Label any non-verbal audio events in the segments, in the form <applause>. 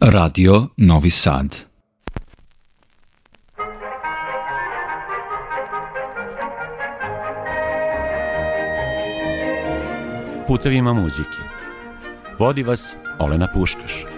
Radio Novi Sad. Putevima muzike. Vodi vas Olena Puškaš.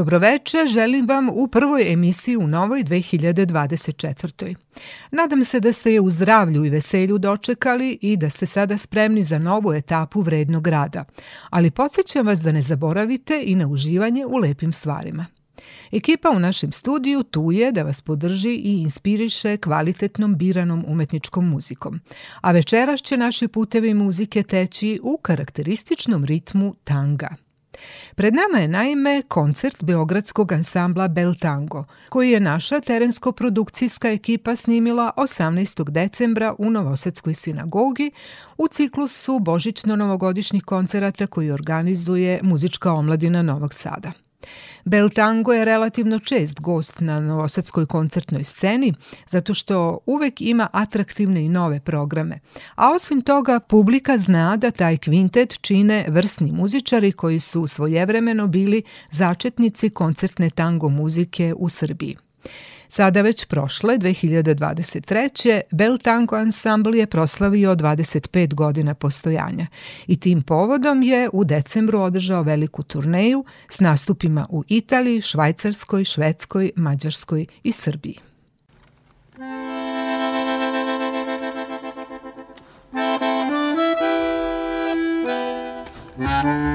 Dobroveče, želim vam u prvoj emisiji u novoj 2024. Nadam se da ste je u zdravlju i veselju dočekali i da ste sada spremni za novu etapu vrednog rada, ali podsjećam vas da ne zaboravite i na uživanje u lepim stvarima. Ekipa u našem studiju tu je da vas podrži i inspiriše kvalitetnom biranom umetničkom muzikom, a večeras će naši putevi muzike teći u karakterističnom ritmu tanga – Pred nama je naime koncert Beogradskog ansambla Bel Tango, koji je naša terensko-produkcijska ekipa snimila 18. decembra u Novosadskoj sinagogi u ciklusu božićno-novogodišnjih koncerata koji organizuje muzička omladina Novog Sada. Beltango je relativno čest gost na novosadskoj koncertnoj sceni, zato što uvek ima atraktivne i nove programe. A osim toga, publika zna da taj kvintet čine vrsni muzičari koji su svojevremeno bili začetnici koncertne tango muzike u Srbiji. Sada već prošle, 2023. Bel Tango Ensemble je proslavio 25 godina postojanja i tim povodom je u decembru održao veliku turneju s nastupima u Italiji, Švajcarskoj, Švedskoj, Mađarskoj i Srbiji. Čuveni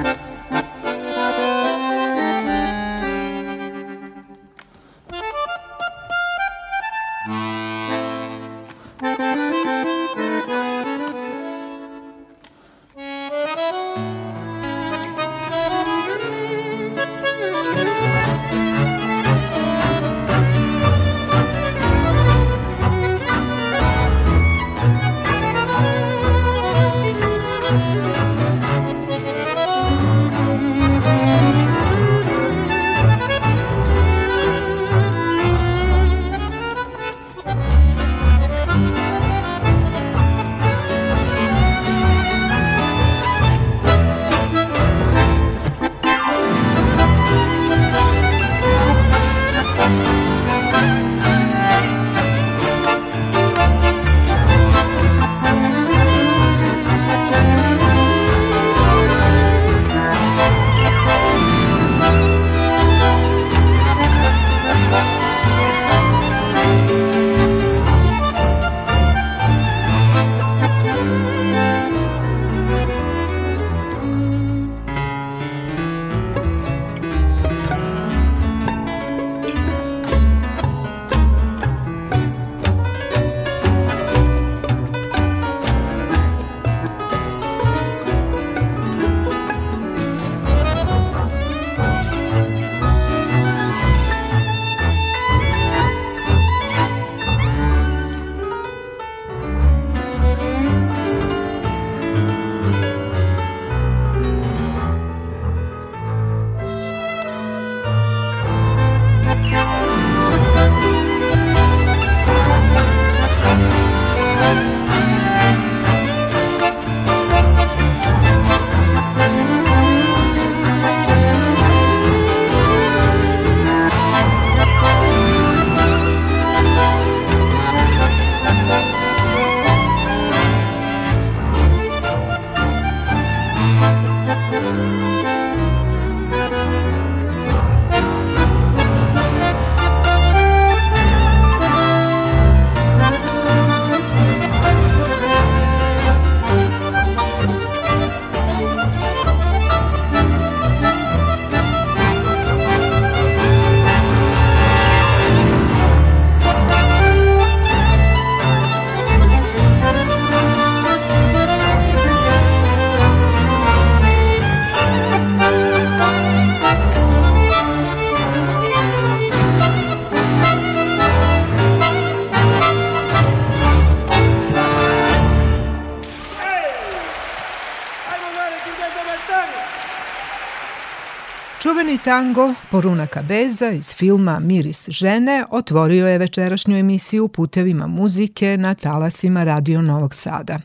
tango Poruna Kabeza iz filma Miris žene otvorio je večerašnju emisiju putevima muzike na talasima Radio Novog Sada.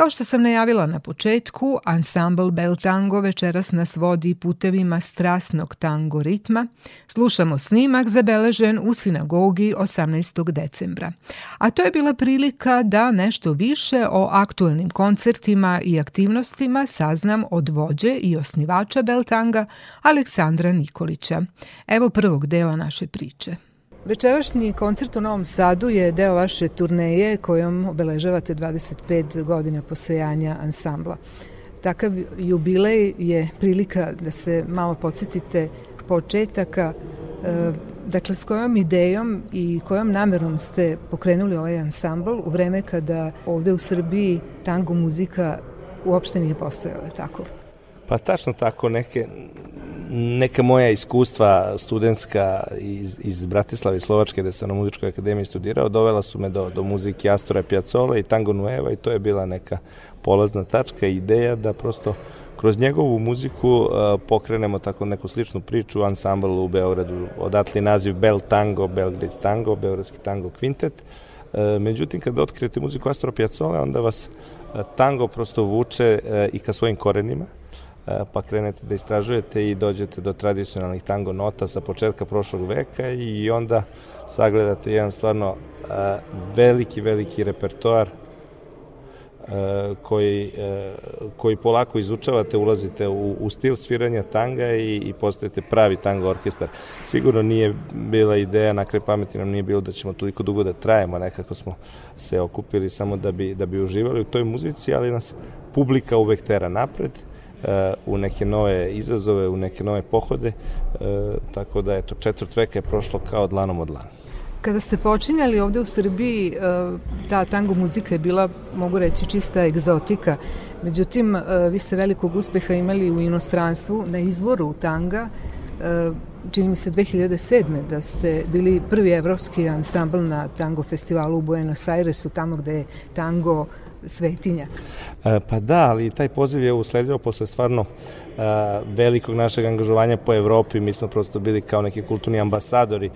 Kao što sam najavila na početku, ansambl Bel Tango večeras nas vodi putevima strasnog tango ritma. Slušamo snimak zabeležen u sinagogi 18. decembra. A to je bila prilika da nešto više o aktuelnim koncertima i aktivnostima saznam od vođe i osnivača Beltanga Aleksandra Nikolića. Evo prvog dela naše priče. Večerašnji koncert u Novom Sadu je deo vaše turneje kojom obeležavate 25 godina postojanja ansambla. Takav jubilej je prilika da se malo podsjetite početaka, e, dakle s kojom idejom i kojom namerom ste pokrenuli ovaj ansambl u vreme kada ovde u Srbiji tango muzika uopšte nije postojala, tako? Pa tačno tako, neke, neka moja iskustva studentska iz, iz Bratislava i Slovačke, gde sam na muzičkoj akademiji studirao, dovela su me do, do muzike Astora Piazzola i Tango Nueva i to je bila neka polazna tačka, ideja da prosto kroz njegovu muziku uh, pokrenemo tako neku sličnu priču, ansambl u Beogradu, odatle naziv Bel Tango, Belgrade Tango, Beogradski tango kvintet. Uh, međutim, kada otkrijete muziku Astora Piazzola, onda vas uh, tango prosto vuče i ka svojim korenima, E, pa krenete da istražujete i dođete do tradicionalnih tango nota sa početka prošlog veka i onda sagledate jedan stvarno e, veliki, veliki repertoar e, koji, koji polako izučavate, ulazite u, u stil sviranja tanga i, i postajete pravi tango orkestar. Sigurno nije bila ideja, na kraj pameti nam nije bilo da ćemo toliko dugo da trajemo, nekako smo se okupili samo da bi, da bi uživali u toj muzici, ali nas publika uvek tera napred u neke nove izazove, u neke nove pohode, e, tako da eto, četvrt veka je prošlo kao dlanom od lana. Kada ste počinjali ovde u Srbiji, e, ta tango muzika je bila, mogu reći, čista egzotika. Međutim, e, vi ste velikog uspeha imali u inostranstvu na izvoru tanga, čini mi se 2007. da ste bili prvi evropski ansambl na tango festivalu u Buenos Airesu, tamo gde je tango svetinja. E, pa da, ali taj poziv je usledio posle stvarno velikog našeg angažovanja po Evropi. Mi smo prosto bili kao neki kulturni ambasadori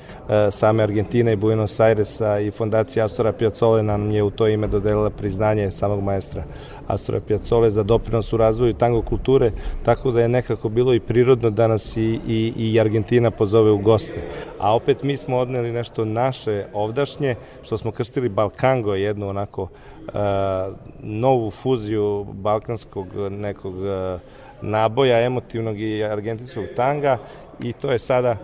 same Argentine i Buenos Airesa i fondacija Astora Piazzole nam je u to ime dodelila priznanje samog maestra Astora Piazzole za doprinos u razvoju tango kulture, tako da je nekako bilo i prirodno da nas i, i, i Argentina pozove u goste. A opet mi smo odneli nešto naše ovdašnje, što smo krstili Balkango, jednu onako uh, novu fuziju balkanskog nekog uh, naboja, emotivnog i argentinskog tanga i to je sada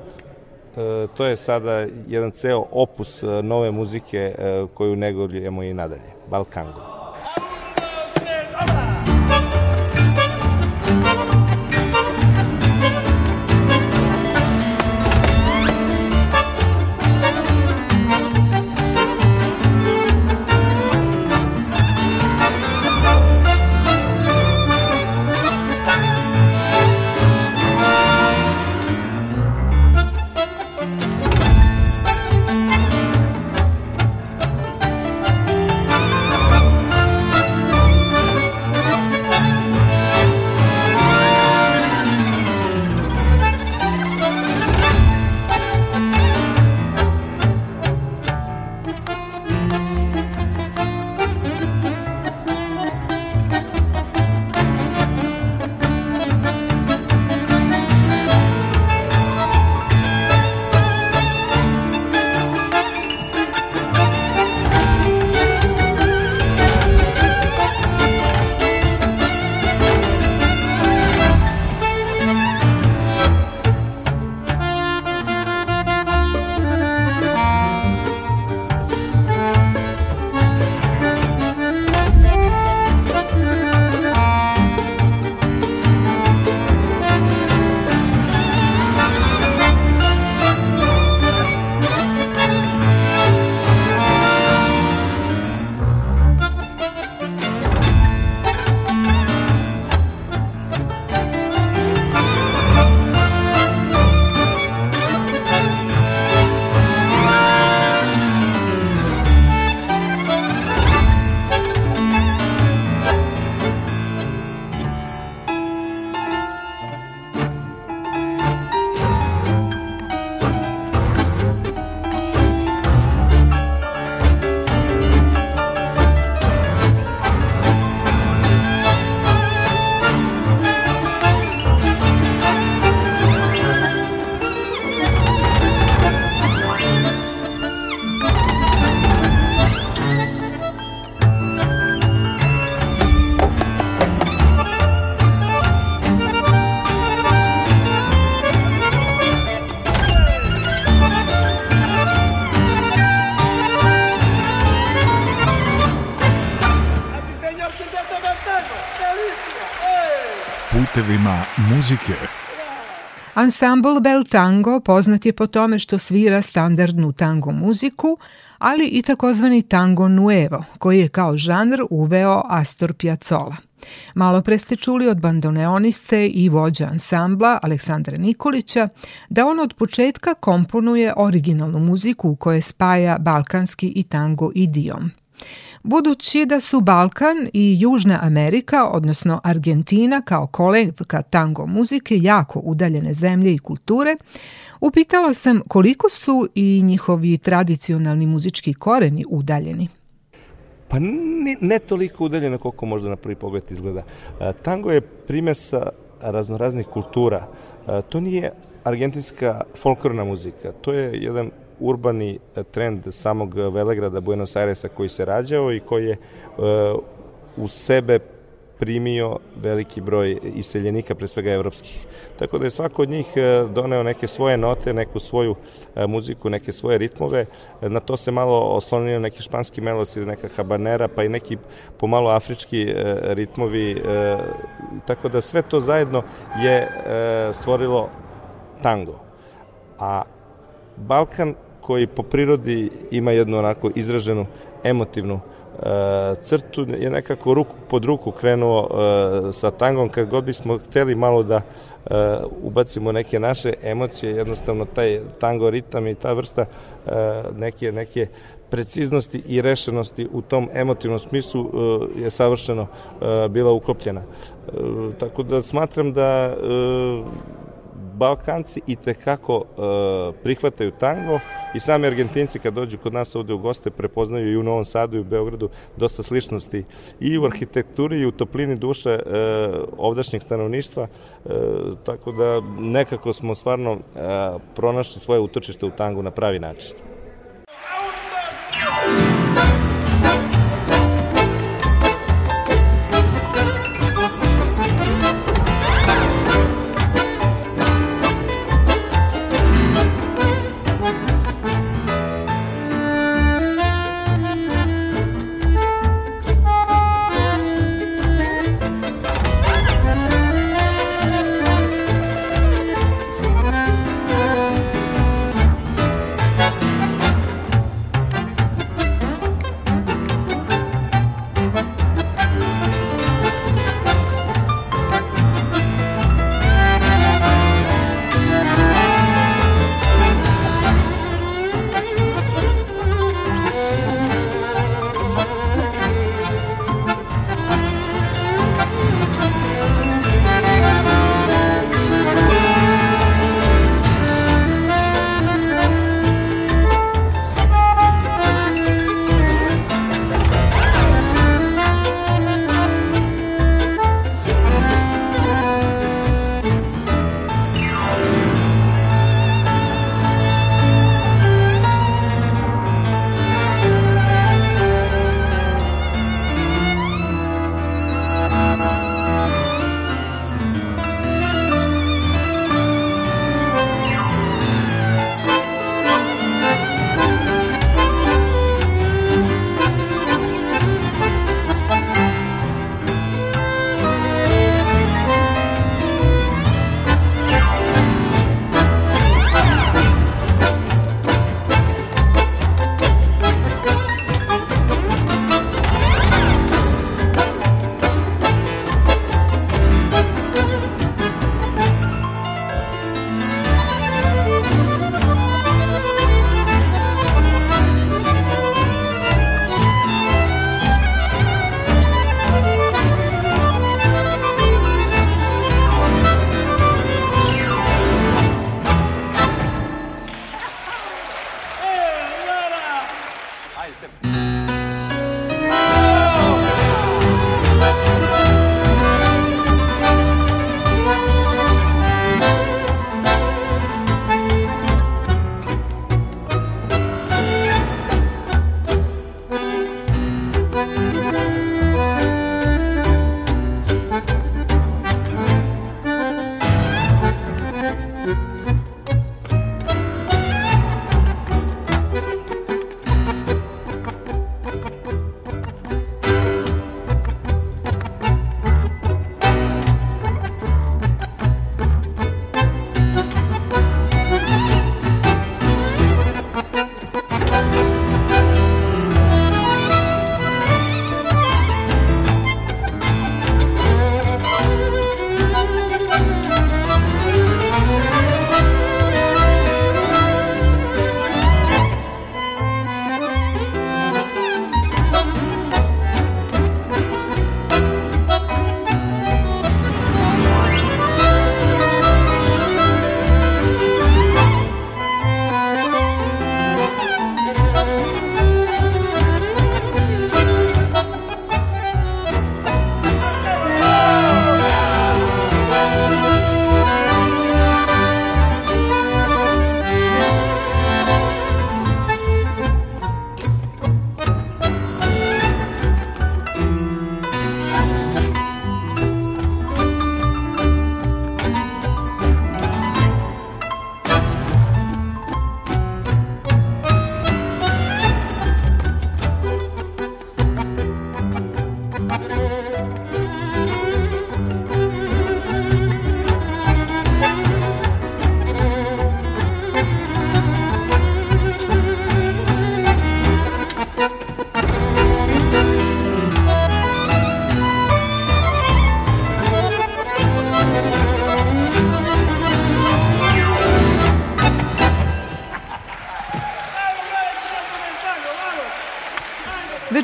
to je sada jedan ceo opus nove muzike koju negujemo i nadalje, Balkango. putevima muzike. Ansambl Bel Tango poznat je po tome što svira standardnu tango muziku, ali i takozvani tango nuevo, koji je kao žanr uveo Astor Piazzolla. Malo pre ste čuli od bandoneoniste i vođa ansambla Aleksandra Nikolića da on od početka komponuje originalnu muziku u kojoj spaja balkanski i tango idiom. Budući da su Balkan i Južna Amerika, odnosno Argentina kao kolevka tango muzike jako udaljene zemlje i kulture, upitala sam koliko su i njihovi tradicionalni muzički koreni udaljeni. Pa ne, ne toliko udaljeno koliko možda na prvi pogled izgleda. E, tango je primesa raznoraznih kultura. E, to nije argentinska folklorna muzika, to je jedan urbani e, trend samog Velegrada Buenos Airesa koji se rađao i koji je u sebe primio veliki broj iseljenika, pre svega evropskih. Tako da je svako od njih e, doneo neke svoje note, neku svoju e, muziku, neke svoje ritmove. Na to se malo oslonio neki španski melos ili neka habanera, pa i neki pomalo afrički e, ritmovi. Tako da sve to zajedno je stvorilo tango. A Balkan koji po prirodi ima jednu onako izraženu emotivnu E, crtu je nekako ruku pod ruku krenuo e, sa tangom kad god bismo hteli malo da e, ubacimo neke naše emocije jednostavno taj tango ritam i ta vrsta neke neke preciznosti i rešenosti u tom emotivnom smislu je savršeno bila uklopljena. Tako da smatram da Balkanci i tekako uh, prihvataju tango i sami Argentinci kad dođu kod nas ovde u goste prepoznaju i u Novom Sadu i u Beogradu dosta sličnosti i u arhitekturi i u toplini duše uh, ovdašnjeg stanovništva, uh, tako da nekako smo stvarno uh, pronašli svoje utočište u tangu na pravi način.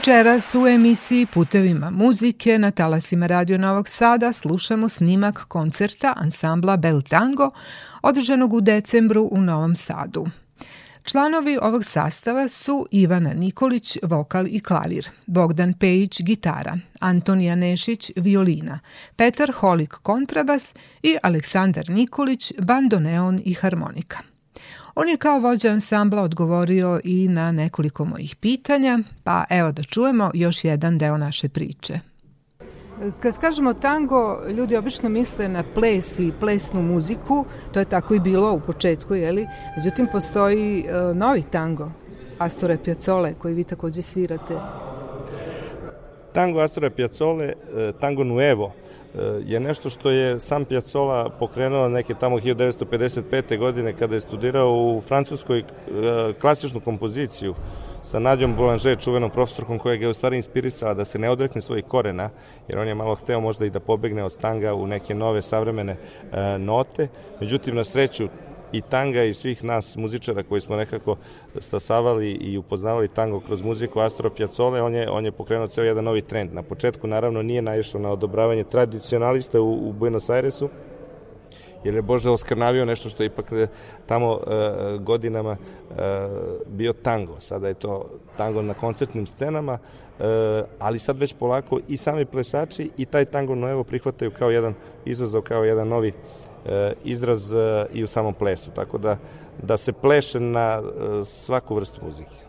Večeras u emisiji Putevima muzike na talasima Radio Novog Sada slušamo snimak koncerta ansambla Bel Tango održanog u decembru u Novom Sadu. Članovi ovog sastava su Ivana Nikolić, vokal i klavir, Bogdan Pejić, gitara, Antonija Nešić, violina, Petar Holik, kontrabas i Aleksandar Nikolić, bandoneon i harmonika. On je kao vođa ansambla odgovorio i na nekoliko mojih pitanja, pa evo da čujemo još jedan deo naše priče. Kad kažemo tango, ljudi obično misle na ples i plesnu muziku, to je tako i bilo u početku, jeli? Međutim, postoji uh, novi tango, Astore Piazzole, koji vi takođe svirate. Tango Astore Piazzole, tango Nuevo, je nešto što je sam Piazzola pokrenuo neke tamo 1955. godine kada je studirao u Francuskoj klasičnu kompoziciju sa Nadjom Boulanger, čuvenom profesorkom koja ga je u stvari inspirisala da se ne odrekne svojih korena, jer on je malo hteo možda i da pobegne od tanga u neke nove savremene e, note. Međutim, na sreću, i tanga i svih nas muzičara koji smo nekako stasavali i upoznavali tango kroz muziku Astro Piazzole, on je, on je pokrenuo ceo jedan novi trend. Na početku naravno nije naišao na odobravanje tradicionalista u, u Buenos Airesu, jer je Bože oskrnavio nešto što je ipak e, tamo e, godinama e, bio tango. Sada je to tango na koncertnim scenama, e, ali sad već polako i sami plesači i taj tango noevo prihvataju kao jedan izazov, kao jedan novi izraz e, i u samom plesu. Tako da, da se pleše na e, svaku vrstu muzike.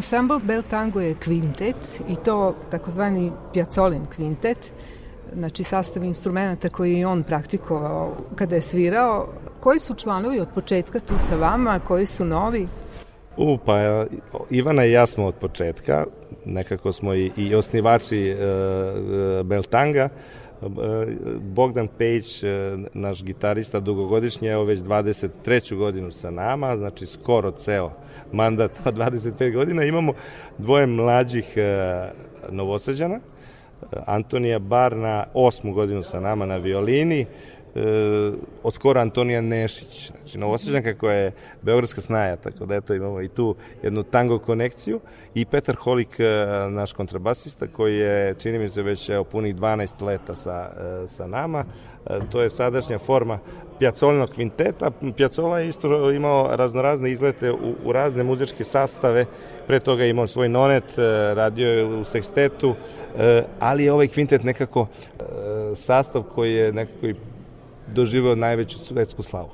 Ensemble Bel Tango je kvintet i to takozvani Piacolin kvintet, znači sastav instrumenta koji je on praktikovao kada je svirao. Koji su članovi od početka tu sa vama, koji su novi? U, pa Ivana i ja smo od početka, nekako smo i, i osnivači uh, Beltanga, Bogdan Pejić, naš gitarista dugogodišnji, evo već 23. godinu sa nama, znači skoro ceo mandat od 25 godina. Imamo dvoje mlađih novosađana, Antonija Bar na osmu godinu sa nama na violini, e, od skora Antonija Nešić, znači novoseđanka koja je beogradska snaja, tako da eto imamo i tu jednu tango konekciju i Petar Holik, e, naš kontrabasista koji je, čini mi se, već evo, punih 12 leta sa, e, sa nama. E, to je sadašnja forma Pjacolnog kvinteta. Pjacola je isto imao raznorazne izlete u, u razne muzičke sastave, pre toga je imao svoj nonet, radio je u sekstetu, ali je ovaj kvintet nekako sastav koji je nekako i doživeo najveću svetsku slavu.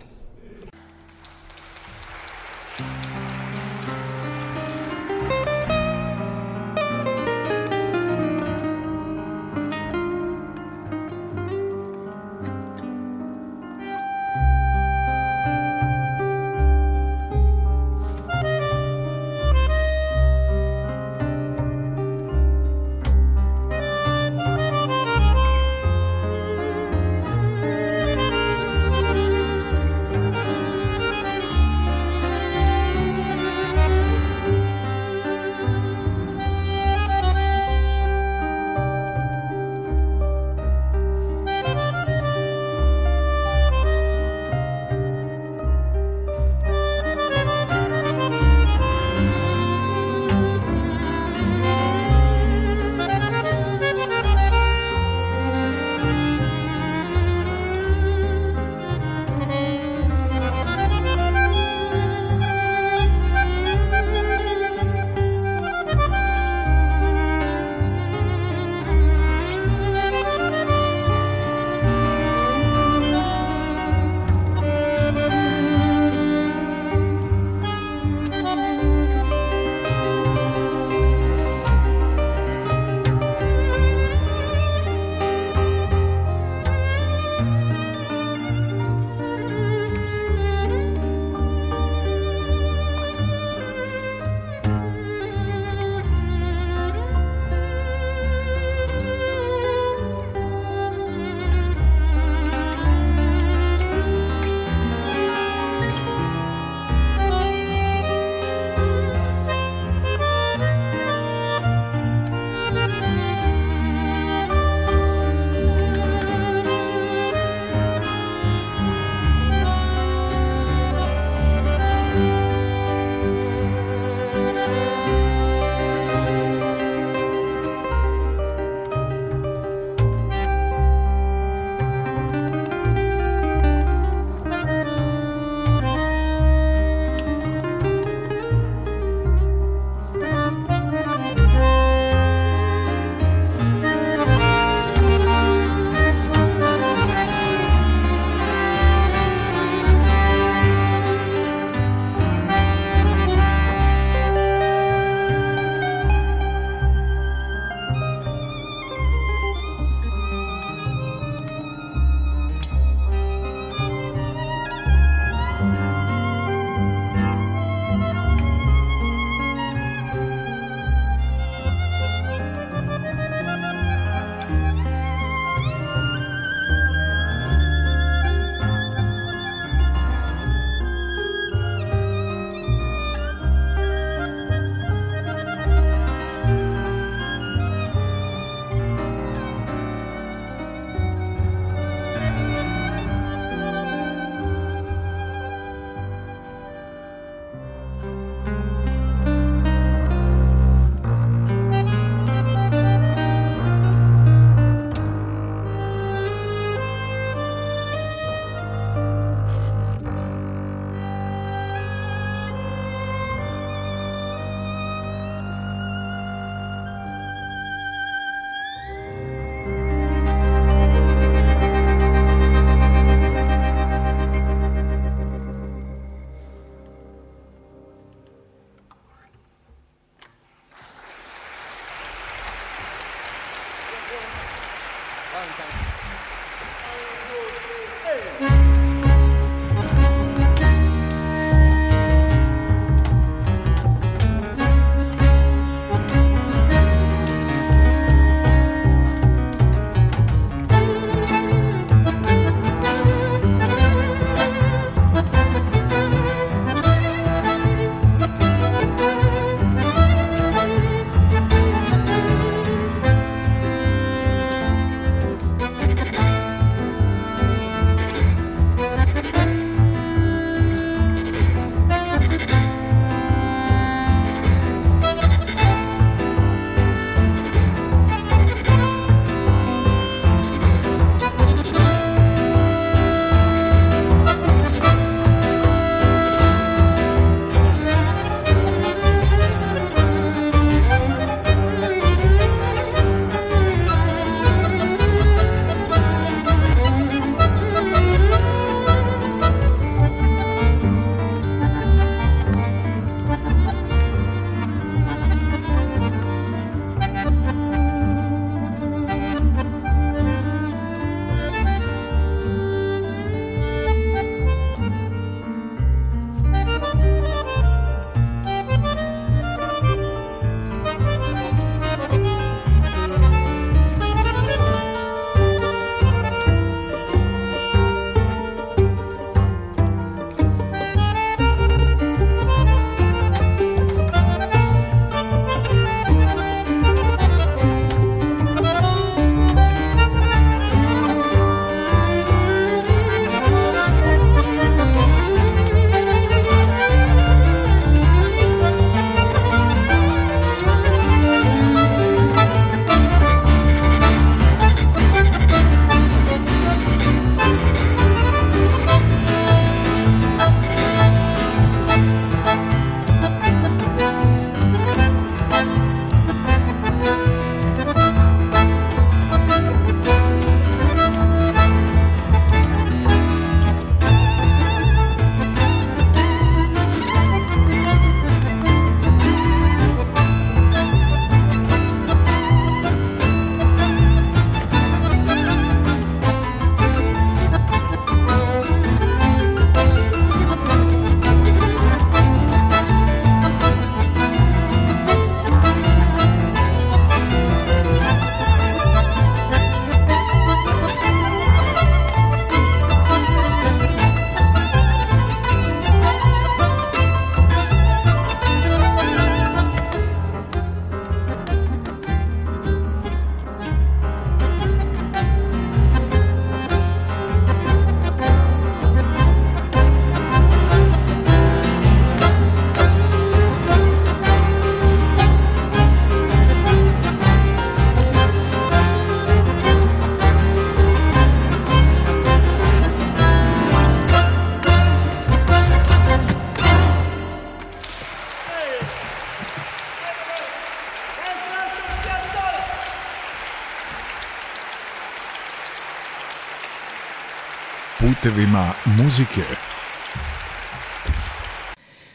Putevima muzike.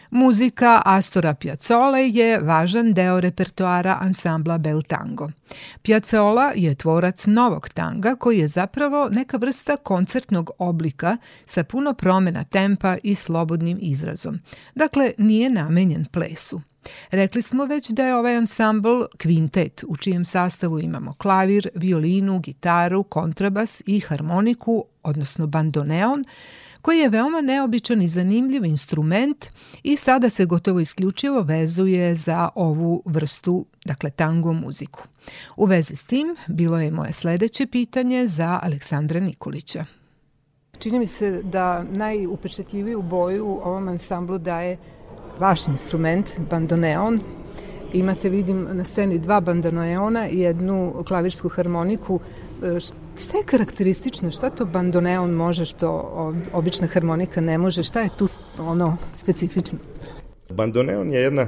Muzika Astora Piazzolle je važan deo repertoara ansambla Bel Tango. Piazzolla je tvorac novog tanga koji je zapravo neka vrsta koncertnog oblika sa puno promena tempa i slobodnim izrazom. Dakle, nije namenjen plesu. Rekli smo već da je ovaj ansambl kvintet u čijem sastavu imamo klavir, violinu, gitaru, kontrabas i harmoniku, odnosno bandoneon, koji je veoma neobičan i zanimljiv instrument i sada se gotovo isključivo vezuje za ovu vrstu, dakle tango muziku. U vezi s tim bilo je moje sledeće pitanje za Aleksandra Nikolića. Čini mi se da najupečetljiviju boju ovom ansamblu daje vaš instrument, bandoneon. Imate, vidim, na sceni dva bandoneona i jednu klavirsku harmoniku. E, šta je karakteristično? Šta to bandoneon može što obična harmonika ne može? Šta je tu ono specifično? Bandoneon je jedna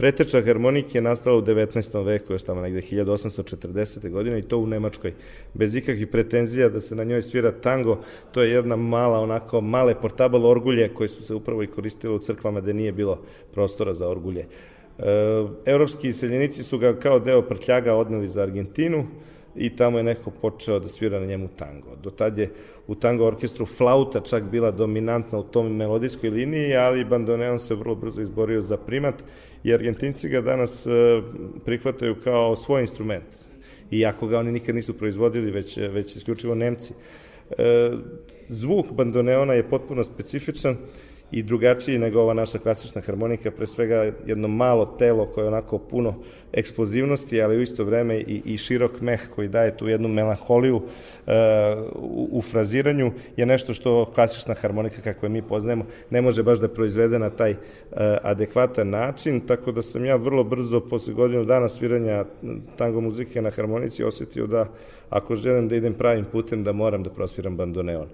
Preteča harmonike je nastala u 19. veku, još tamo negde 1840. godine i to u Nemačkoj. Bez ikakvih pretenzija da se na njoj svira tango, to je jedna mala, onako, male portable orgulje koje su se upravo i koristile u crkvama da nije bilo prostora za orgulje. E, evropski iseljenici su ga kao deo prtljaga odneli za Argentinu, i tamo je neko počeo da svira na njemu tango. Do tad je u tango orkestru flauta čak bila dominantna u tom melodijskoj liniji, ali bandoneon se vrlo brzo izborio za primat i Argentinci ga danas e, prihvataju kao svoj instrument. Iako ga oni nikad nisu proizvodili, već, već isključivo Nemci. E, zvuk bandoneona je potpuno specifičan i drugačiji nego ova naša klasična harmonika, pre svega jedno malo telo koje je onako puno eksplozivnosti, ali u isto vreme i, i širok meh koji daje tu jednu melanholiju uh, u, u fraziranju je nešto što klasična harmonika kako je mi poznajemo ne može baš da proizvede na taj uh, adekvatan način, tako da sam ja vrlo brzo posle godinu dana sviranja tango muzike na harmonici osetio da ako želim da idem pravim putem da moram da prosviram bandoneon.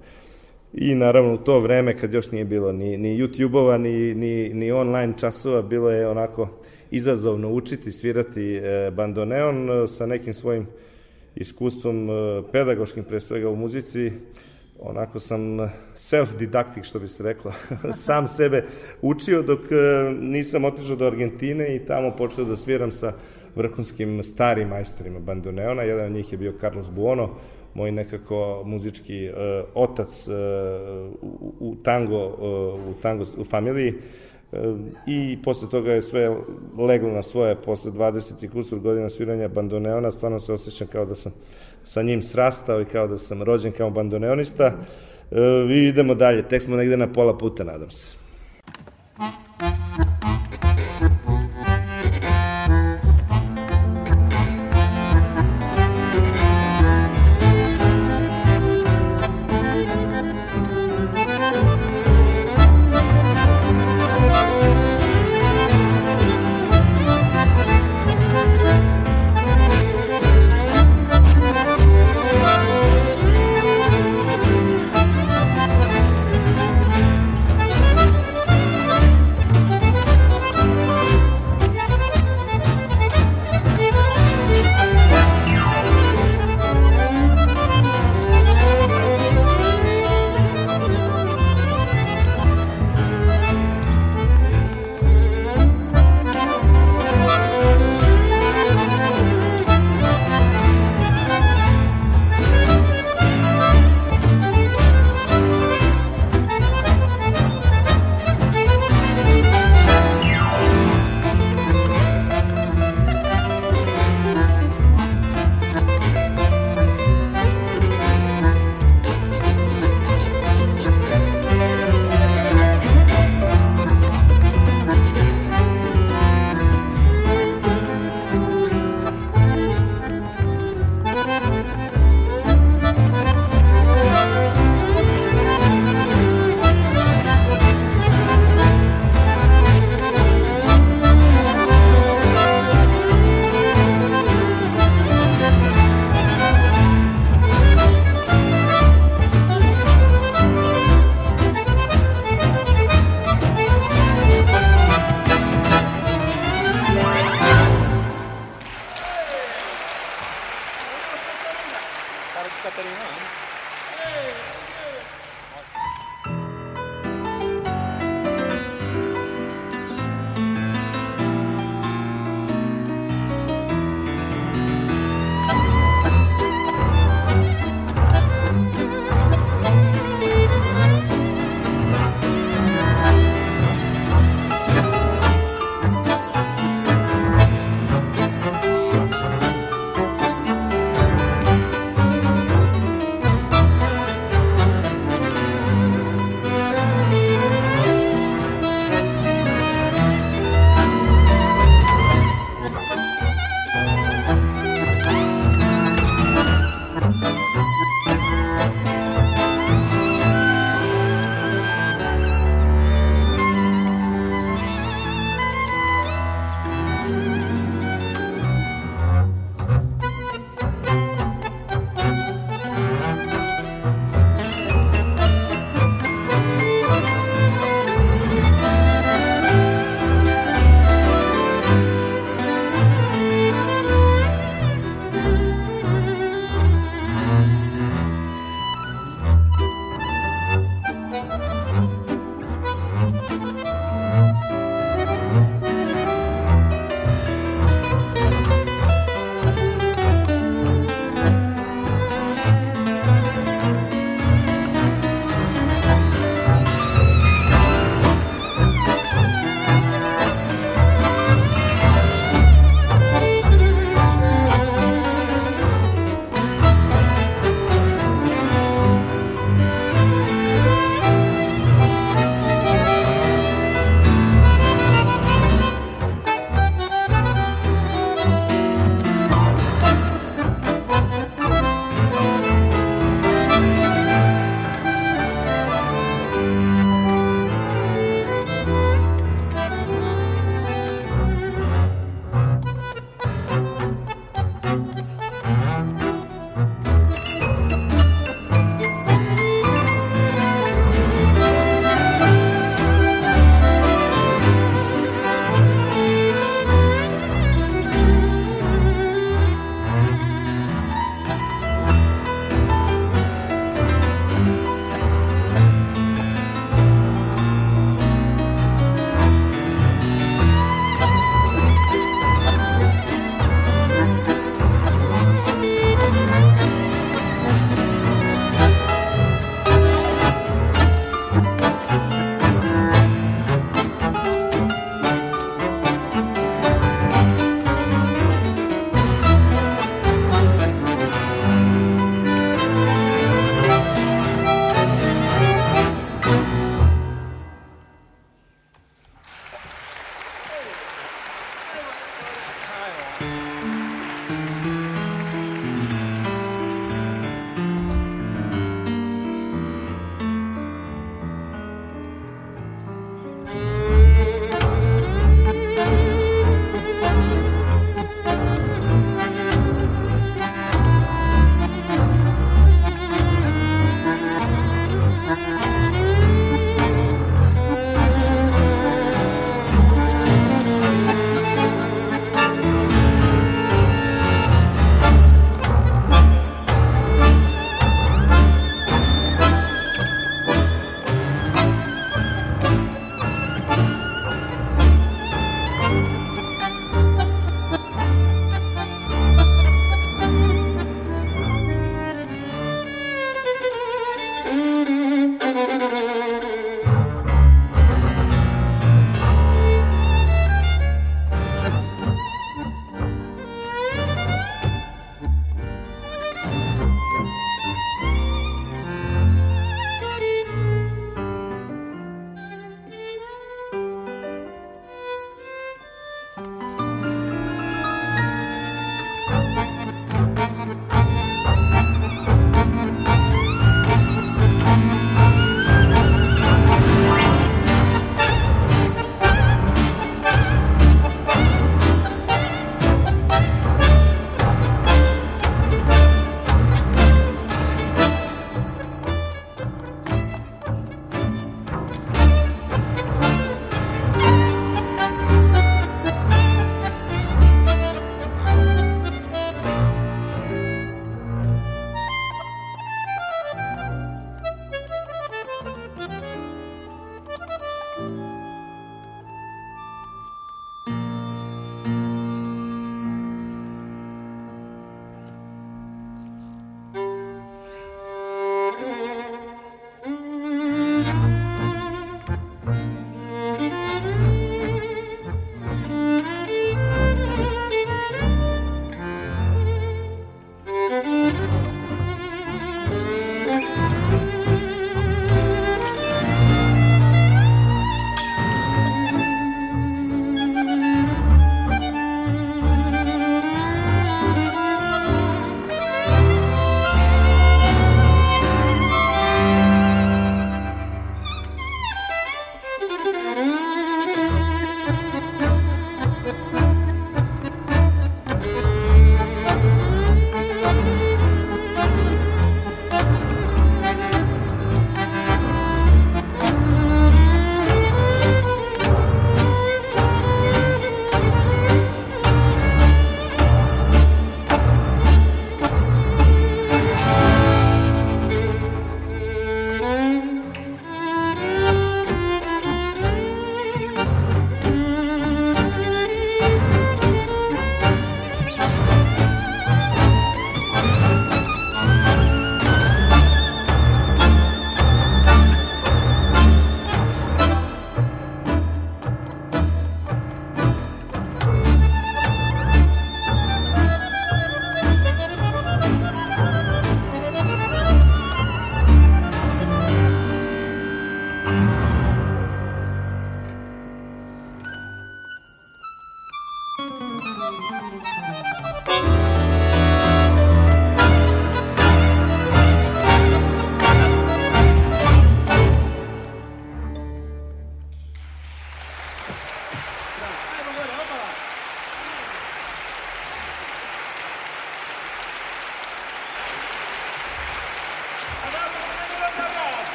I naravno u to vreme kad još nije bilo ni, ni YouTube-ova, ni, ni, ni online časova, bilo je onako izazovno učiti, svirati e, bandoneon e, sa nekim svojim iskustvom e, pedagoškim, pre svega u muzici, onako sam self-didactic, što bi se reklo, <laughs> sam sebe učio dok nisam otišao do Argentine i tamo počeo da sviram sa vrhunskim starim majstorima bandoneona. Jedan od njih je bio Carlos Buono, moj nekako muzički uh, otac uh, u, u tango, uh, u tango u familiji. I posle toga je sve leglo na svoje. Posle 20 i kusur godina sviranja bandoneona, stvarno se osjećam kao da sam sa njim srastao i kao da sam rođen kao bandoneonista. Uh, i idemo dalje, tek smo negde na pola puta, nadam se.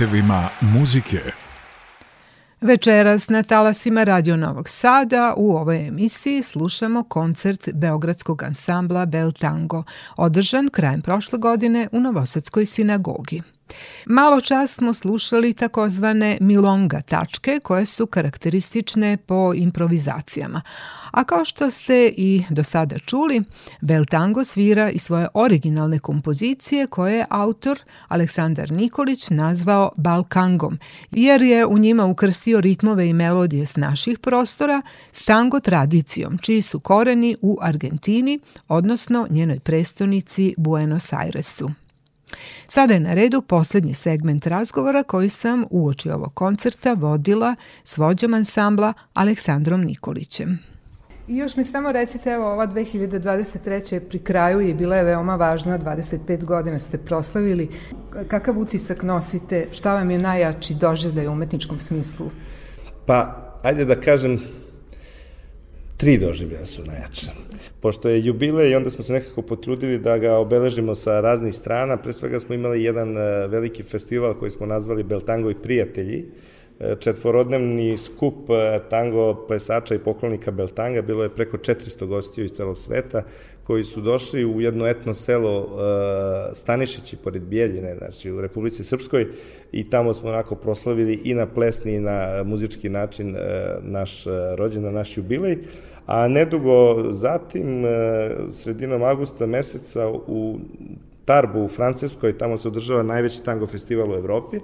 Putevima muzike. Večeras na talasima Radio Novog Sada u ovoj emisiji slušamo koncert Beogradskog ansambla Bel Tango, održan krajem prošle godine u Novosadskoj sinagogi. Malo čas smo slušali takozvane milonga tačke koje su karakteristične po improvizacijama. A kao što ste i do sada čuli, Beltango svira i svoje originalne kompozicije koje je autor Aleksandar Nikolić nazvao Balkangom, jer je u njima ukrstio ritmove i melodije s naših prostora s tango tradicijom, čiji su koreni u Argentini, odnosno njenoj prestonici Buenos Airesu. Sada je na redu poslednji segment razgovora koji sam uoči ovog koncerta vodila s vođom ansambla Aleksandrom Nikolićem. I još mi samo recite, evo ova 2023. pri kraju je bila je veoma važna, 25 godina ste proslavili. Kakav utisak nosite, šta vam je najjači doživljaj u umetničkom smislu? Pa, ajde da kažem, tri doživljaja su najjača. Pošto je jubilej, onda smo se nekako potrudili da ga obeležimo sa raznih strana. Pre svega smo imali jedan e, veliki festival koji smo nazvali Beltango i prijatelji, e, četvorodnevni skup e, tango plesača i poklonika Beltanga, bilo je preko 400 gostiju iz celog sveta, koji su došli u jedno etno selo Stanišići pored Bijeljine, znači u Republici Srpskoj. I tamo smo onako proslavili i na plesni i na muzički način naš rođendan, naš jubilej a nedugo zatim, e, sredinom avgusta meseca u Tarbu u Francuskoj, tamo se održava najveći tango festival u Evropi,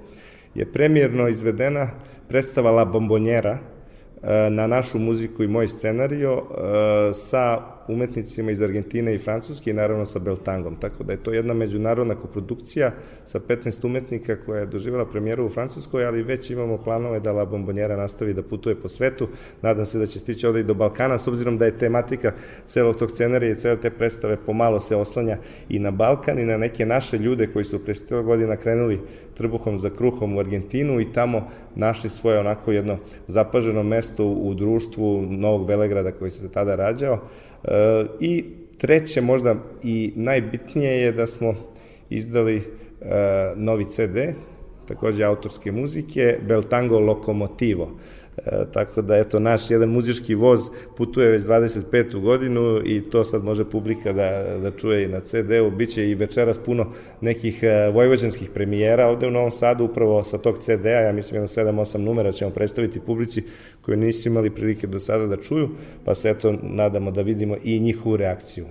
je premijerno izvedena predstava La Bombonjera e, na našu muziku i moj scenario e, sa umetnicima iz Argentine i Francuske i naravno sa Beltangom. Tako da je to jedna međunarodna koprodukcija sa 15 umetnika koja je doživjela premijeru u Francuskoj, ali već imamo planove da La Bombonjera nastavi da putuje po svetu. Nadam se da će stići ovde i do Balkana, s obzirom da je tematika celog tog scenarija i cele te predstave pomalo se oslanja i na Balkan i na neke naše ljude koji su pre 100 godina krenuli trbuhom za kruhom u Argentinu i tamo našli svoje onako jedno zapaženo mesto u društvu Novog Velegrada koji se tada rađao I treće, možda i najbitnije je da smo izdali e, novi CD, takođe autorske muzike, Beltango Lokomotivo. E, tako da eto naš jedan muzički voz putuje već 25. godinu i to sad može publika da, da čuje i na CD-u. Biće i večeras puno nekih e, vojvođanskih premijera ovde u Novom Sadu upravo sa tog CD-a, ja mislim jedno 7-8 numera ćemo predstaviti publici koju nisu imali prilike do sada da čuju, pa se eto nadamo da vidimo i njihovu reakciju.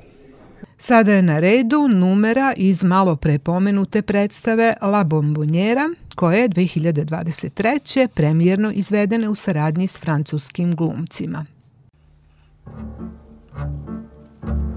Sada je na redu numera iz malo pre pomenute predstave La Bombonjera, koja je 2023. premijerno izvedene u saradnji s francuskim glumcima. Ovo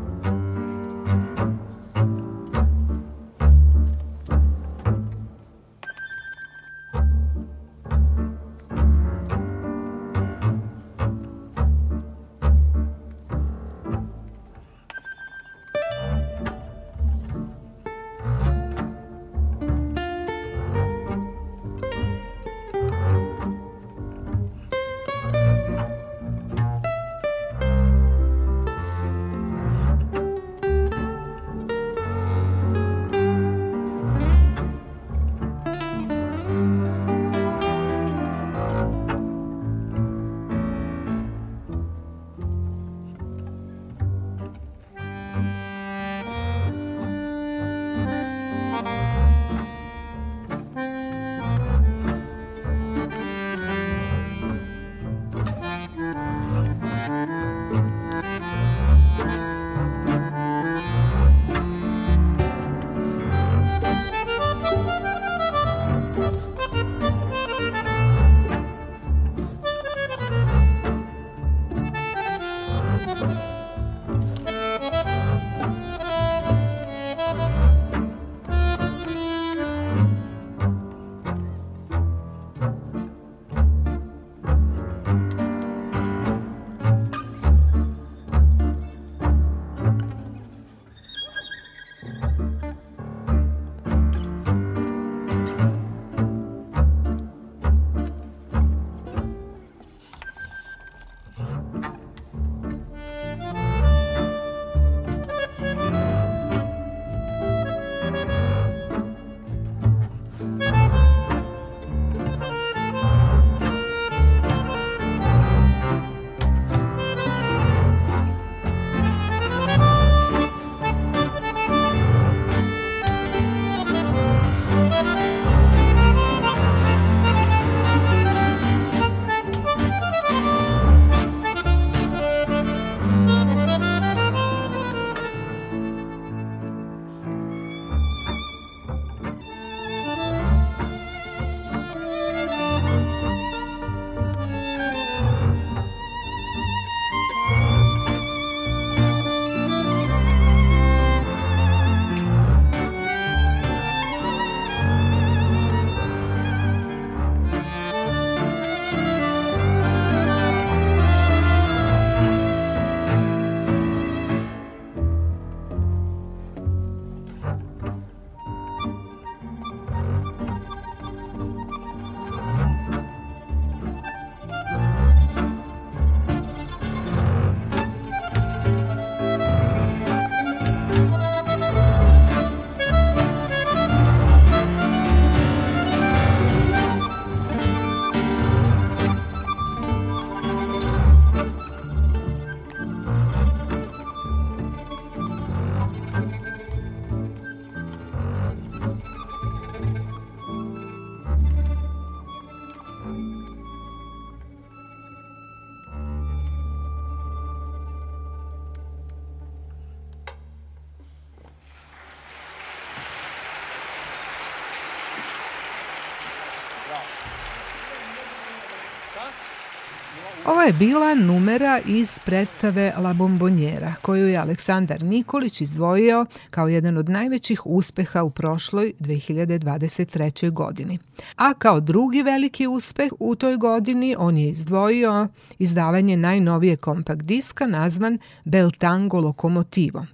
je bila numera iz predstave La Bombonjera, koju je Aleksandar Nikolić izdvojio kao jedan od najvećih uspeha u prošloj 2023. godini. A kao drugi veliki uspeh u toj godini on je izdvojio izdavanje najnovije kompakt diska nazvan Bel Tango Lokomotivo,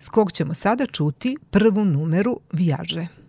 s kog ćemo sada čuti prvu numeru Vijaže.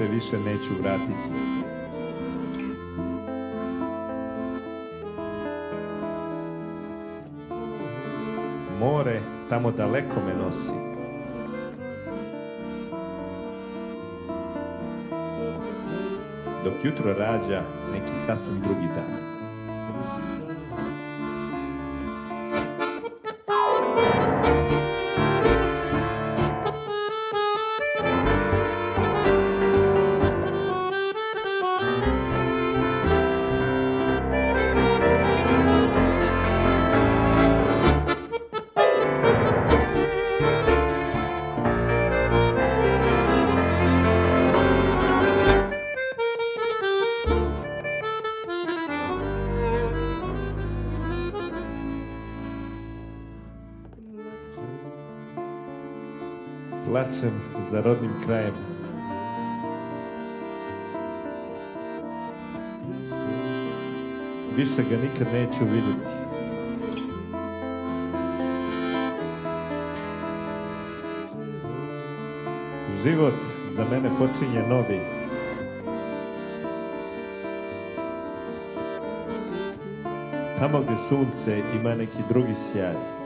Se više neću vratiti. More tamo daleko me nosi. Dok jutro rađa neki sasvim drugi dan. Za rodnim krajem. Više ga nikad neću vidjeti. Život za mene počinje novi. Tamo gde sunce ima neki drugi sjaj.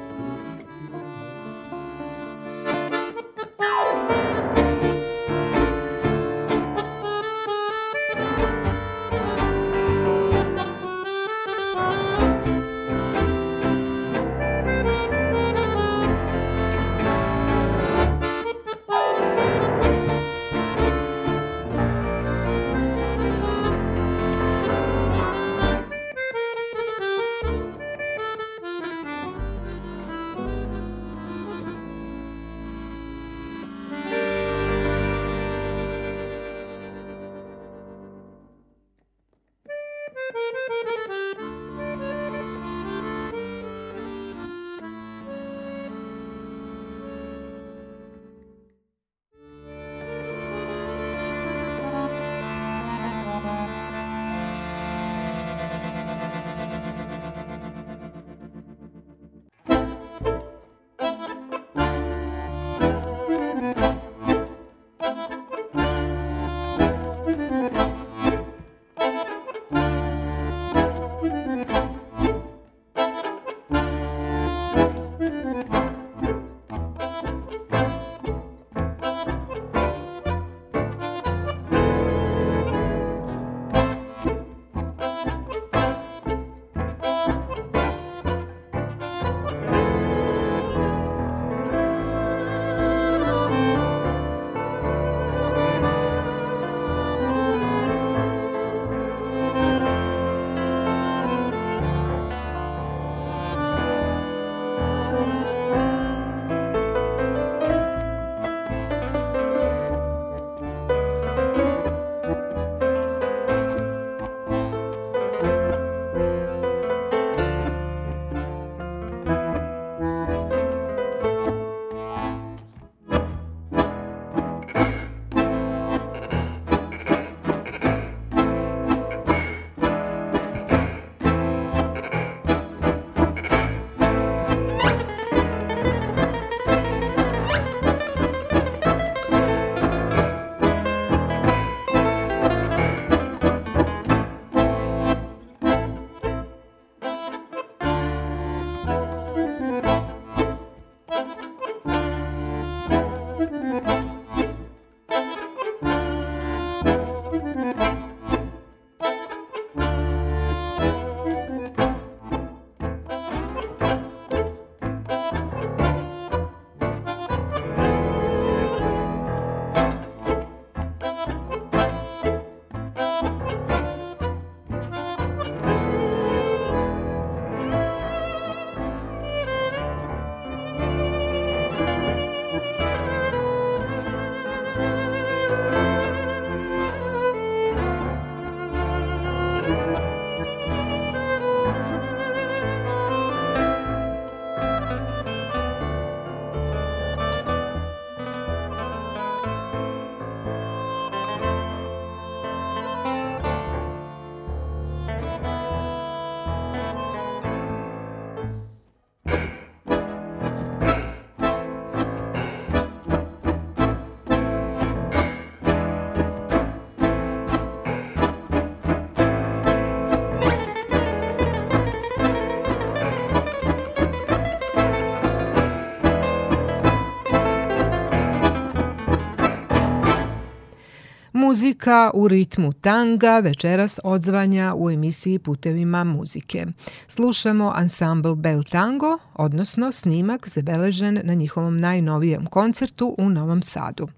Muzika u ritmu tanga večeras odzvanja u emisiji Putevima muzike. Slušamo ansambl Bel Tango, odnosno snimak zabeležen na njihovom najnovijem koncertu u Novom Sadu.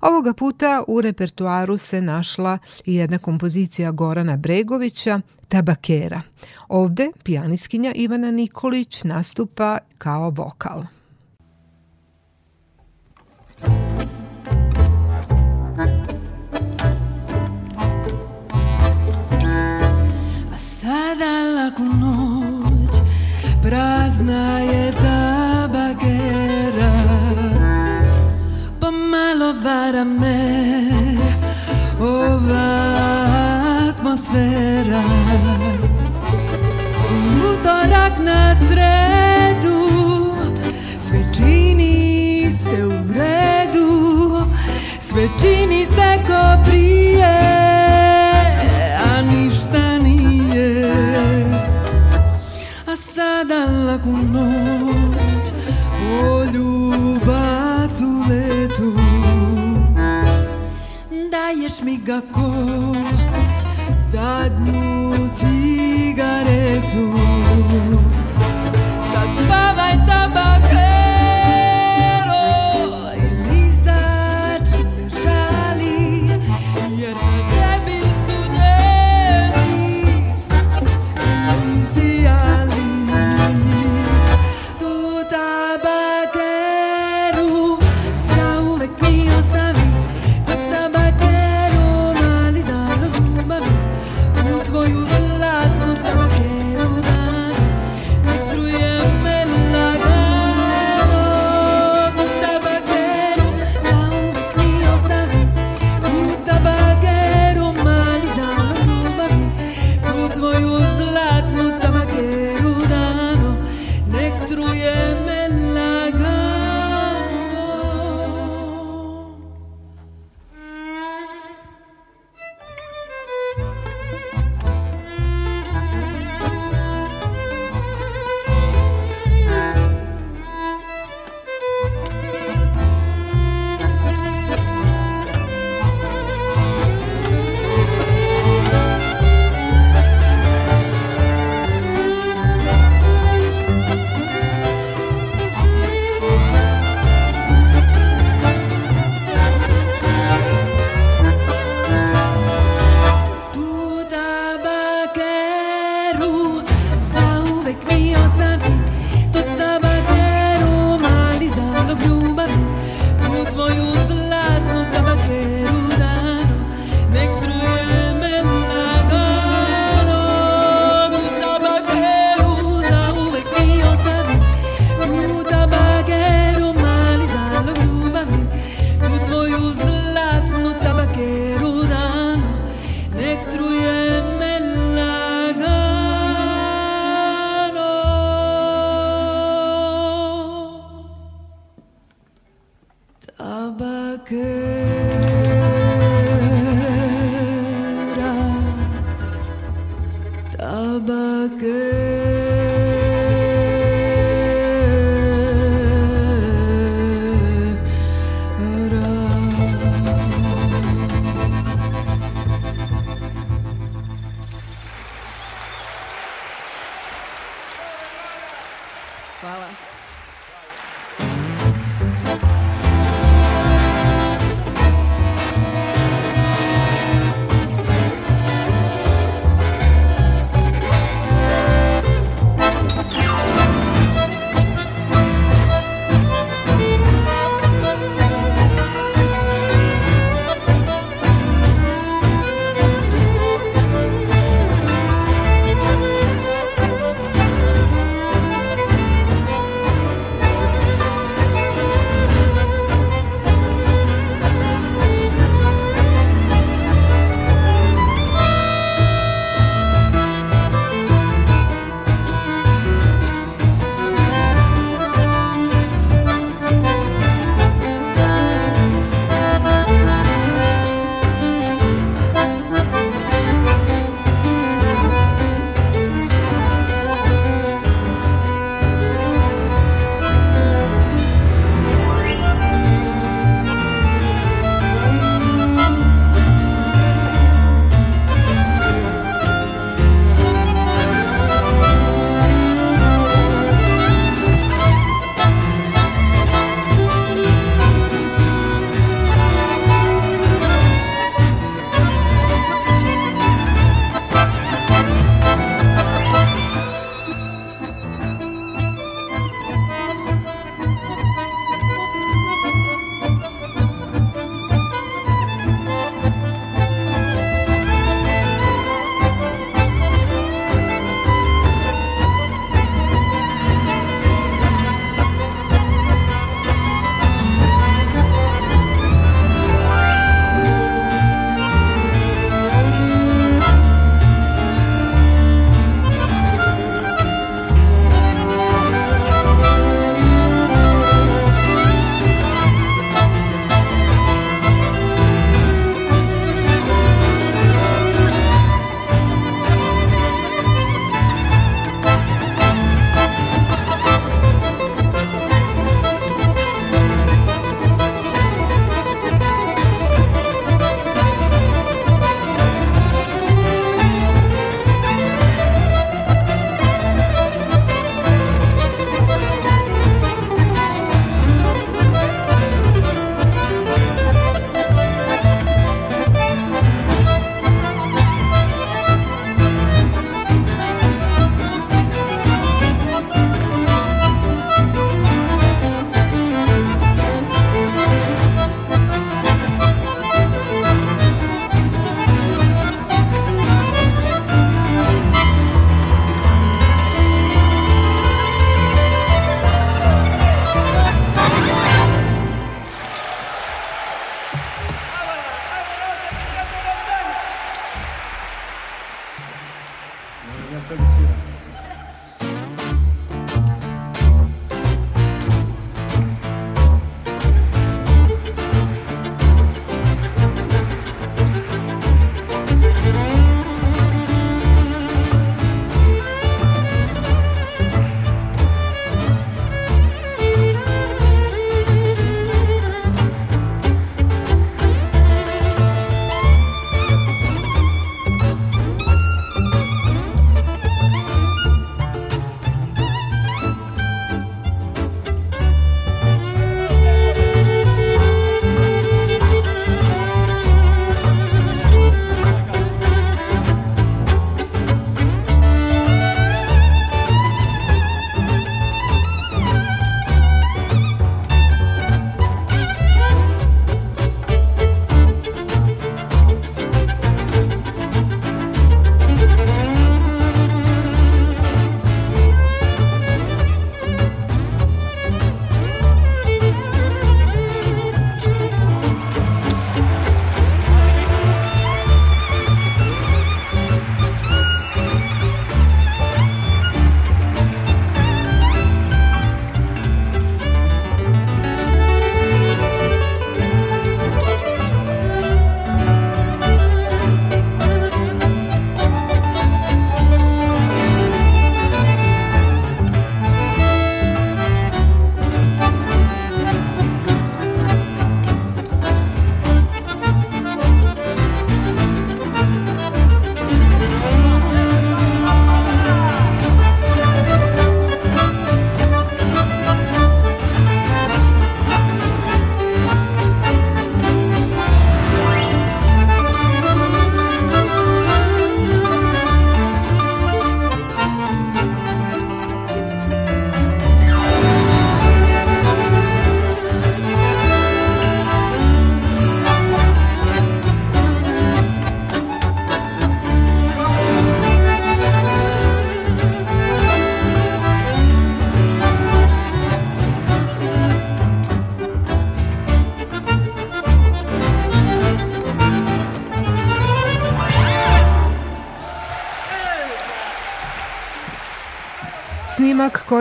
Ovoga puta u repertuaru se našla i jedna kompozicija Gorana Bregovića, Tabakera. Ovde pijaniskinja Ivana Nikolić nastupa kao vokal. Sada laku noć Prazna je ta bagera Pomalo vara me Ova atmosfera. Utorak na sredu Sve čini se u redu Sve čini se ko prije sada laku noć Poljubac u letu. Daješ mi ga ko zadnju cigaretu. Sad spavaj tabake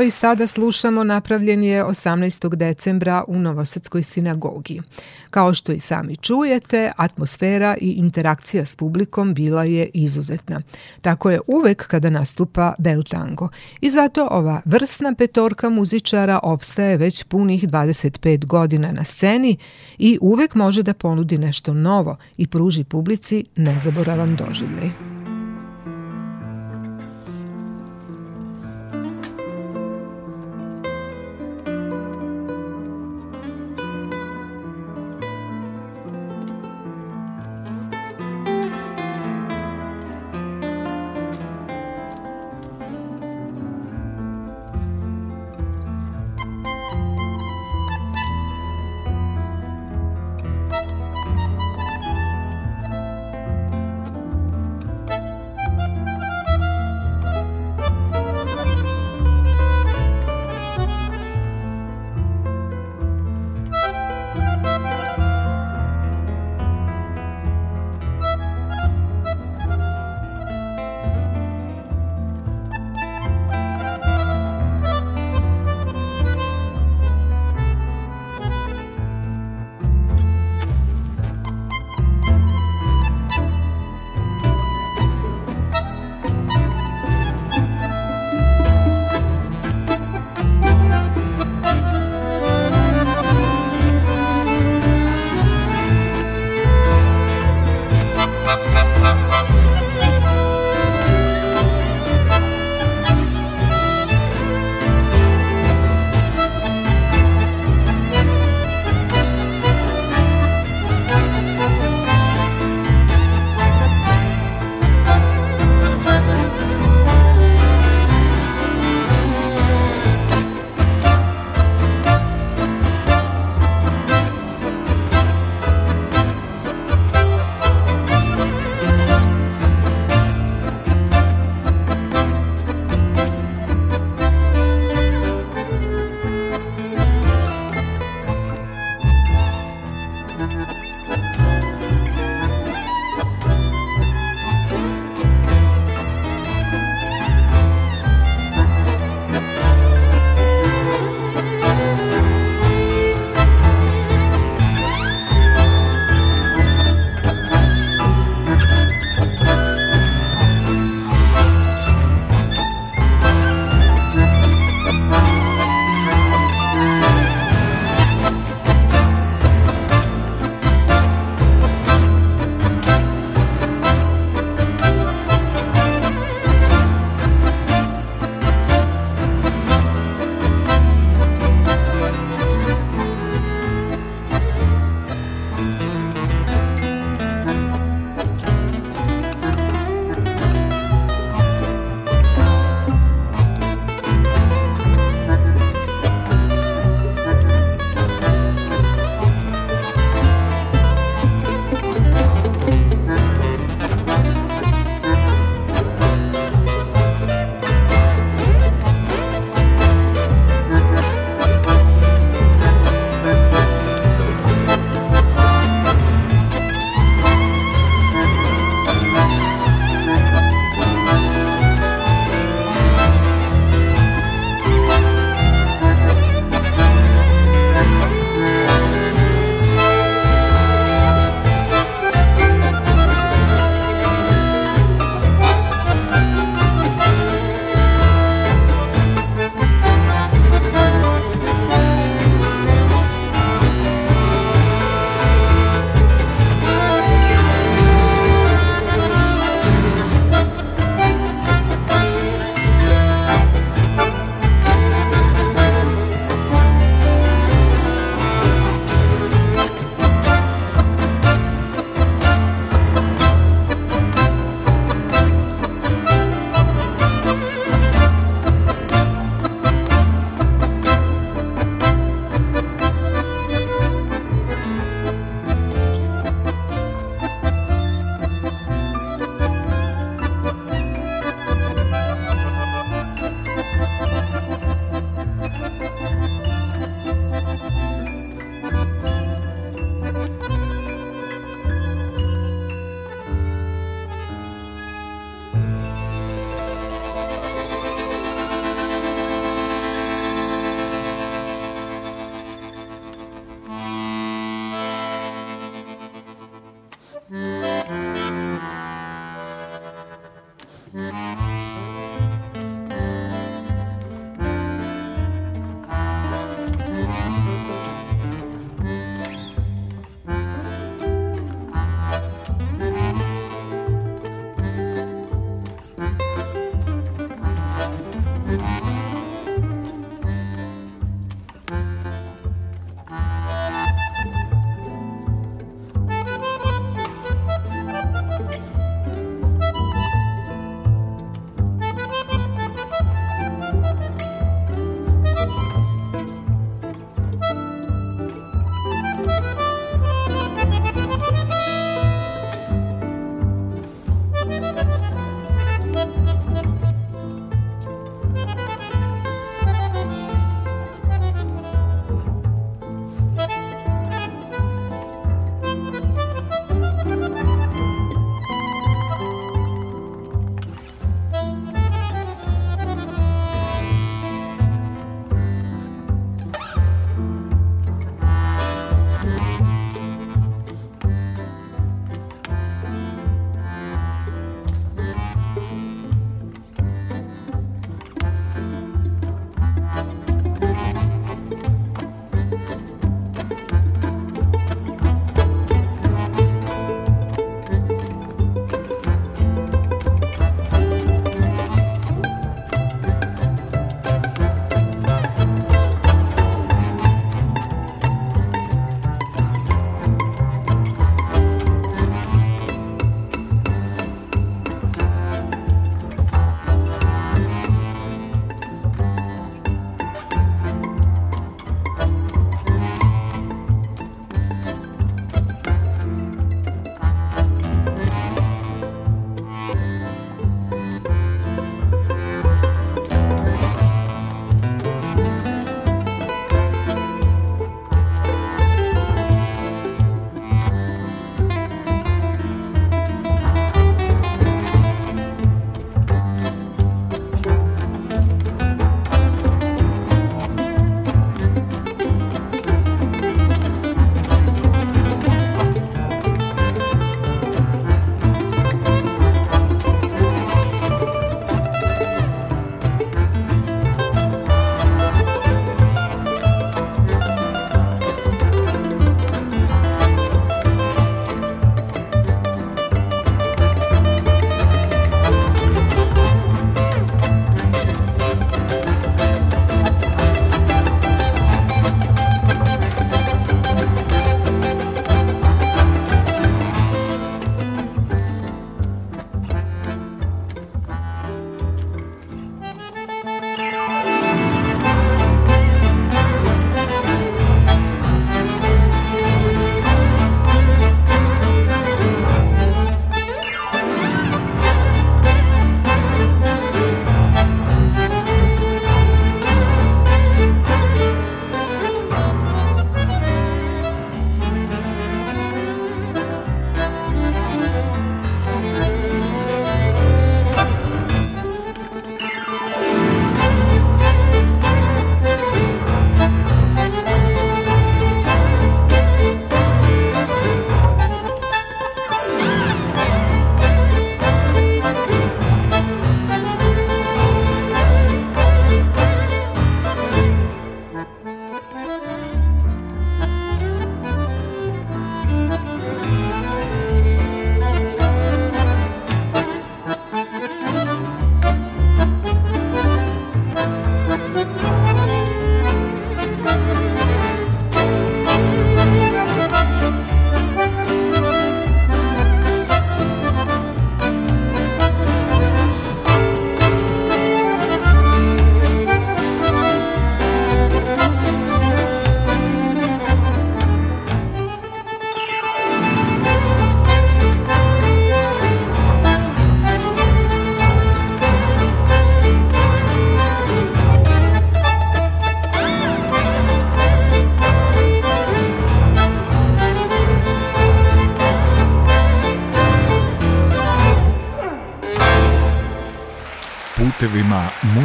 Koji sada slušamo napravljen je 18. decembra u Novosadskoj sinagogi. Kao što i sami čujete, atmosfera i interakcija s publikom bila je izuzetna. Tako je uvek kada nastupa bel tango. I zato ova vrsna petorka muzičara opstaje već punih 25 godina na sceni i uvek može da ponudi nešto novo i pruži publici nezaboravan doživljaj.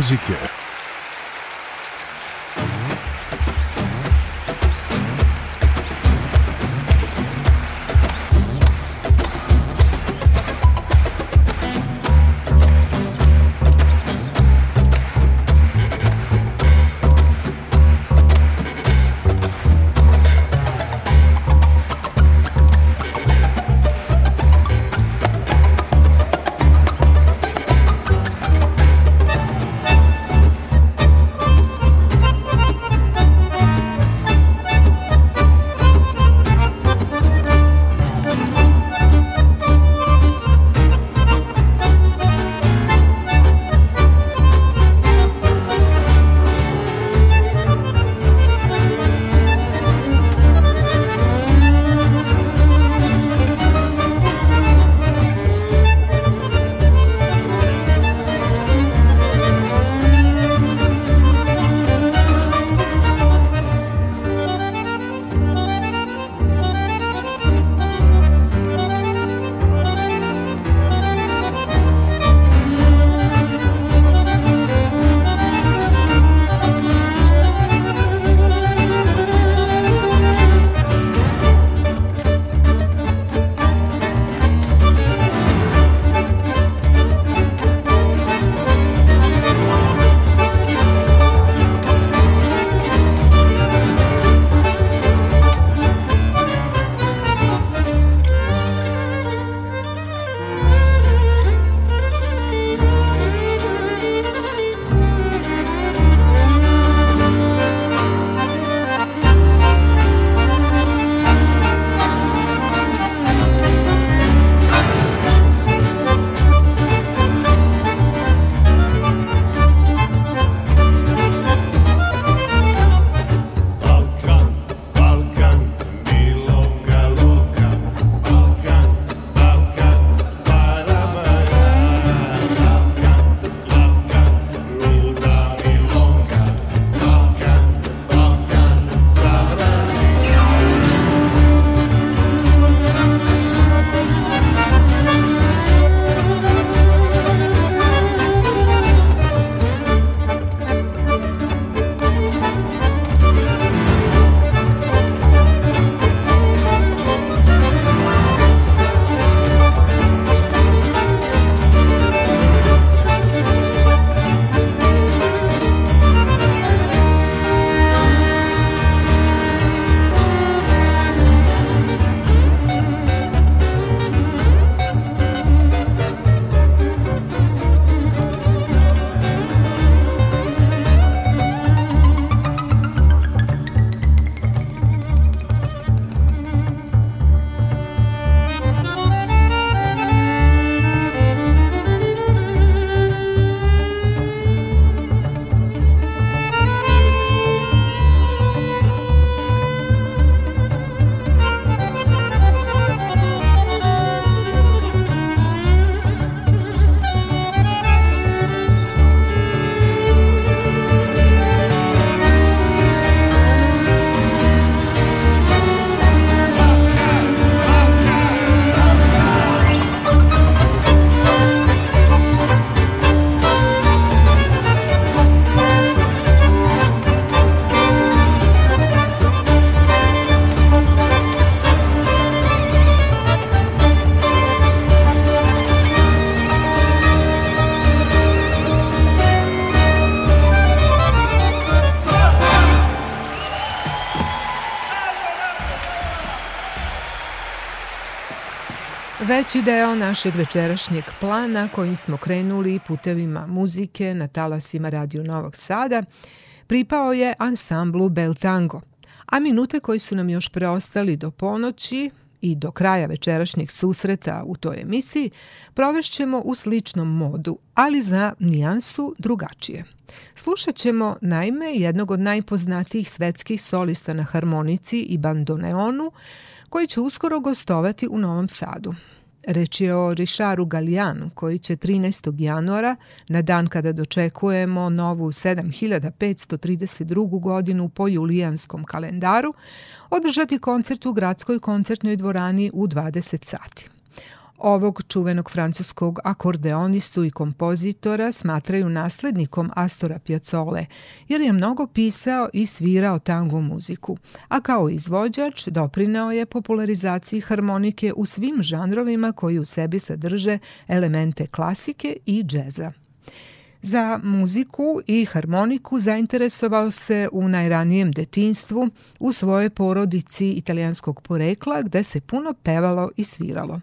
Putevima Veći deo našeg večerašnjeg plana kojim smo krenuli putevima muzike na talasima Radio Novog Sada pripao je ansamblu Bel Tango, a minute koji su nam još preostali do ponoći i do kraja večerašnjeg susreta u toj emisiji provešćemo u sličnom modu, ali za nijansu drugačije. Slušat ćemo naime jednog od najpoznatijih svetskih solista na harmonici i bandoneonu, koji će uskoro gostovati u Novom Sadu. Reč je o Rišaru Galijanu, koji će 13. januara, na dan kada dočekujemo novu 7532. godinu po julijanskom kalendaru, održati koncert u gradskoj koncertnoj dvorani u 20 sati. Ovog čuvenog francuskog akordeonistu i kompozitora smatraju naslednikom Astora Piazzole, jer je mnogo pisao i svirao tango muziku, a kao izvođač doprinao je popularizaciji harmonike u svim žanrovima koji u sebi sadrže elemente klasike i džeza. Za muziku i harmoniku zainteresovao se u najranijem detinstvu u svojoj porodici italijanskog porekla gde se puno pevalo i sviralo.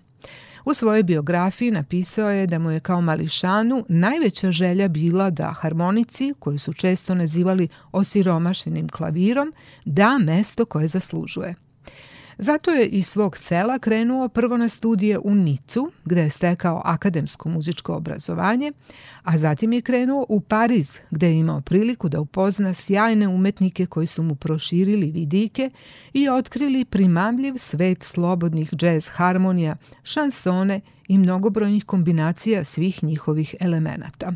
U svojoj biografiji napisao je da mu je kao mališanu najveća želja bila da harmonici, koju su često nazivali osiromašenim klavirom, da mesto koje zaslužuje. Zato je iz svog sela krenuo prvo na studije u Nicu, gde je stekao akademsko muzičko obrazovanje, a zatim je krenuo u Pariz, gde je imao priliku da upozna sjajne umetnike koji su mu proširili vidike i otkrili primamljiv svet slobodnih džez harmonija, šansone i mnogobrojnih kombinacija svih njihovih elemenata.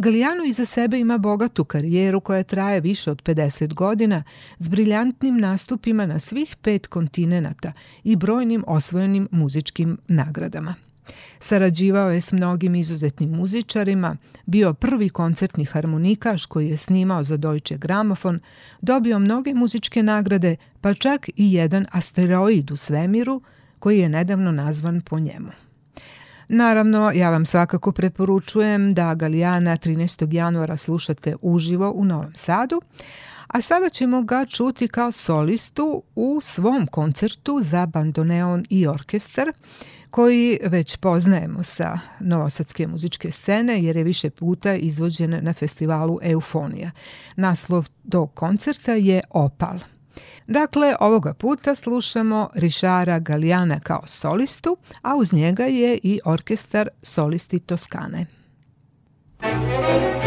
Galijano iza sebe ima bogatu karijeru koja traje više od 50 godina s briljantnim nastupima na svih pet kontinenata i brojnim osvojenim muzičkim nagradama. Sarađivao je s mnogim izuzetnim muzičarima, bio prvi koncertni harmonikaš koji je snimao za Deutsche Gramofon, dobio mnoge muzičke nagrade, pa čak i jedan asteroid u svemiru koji je nedavno nazvan po njemu. Naravno, ja vam svakako preporučujem da Galijana 13. januara slušate uživo u Novom Sadu, a sada ćemo ga čuti kao solistu u svom koncertu za bandoneon i orkestar, koji već poznajemo sa novosadske muzičke scene jer je više puta izvođen na festivalu Eufonija. Naslov tog koncerta je Opal. Dakle, ovoga puta slušamo Rišara Galijana kao solistu, a uz njega je i orkestar solisti Toskane. Muzika Vreme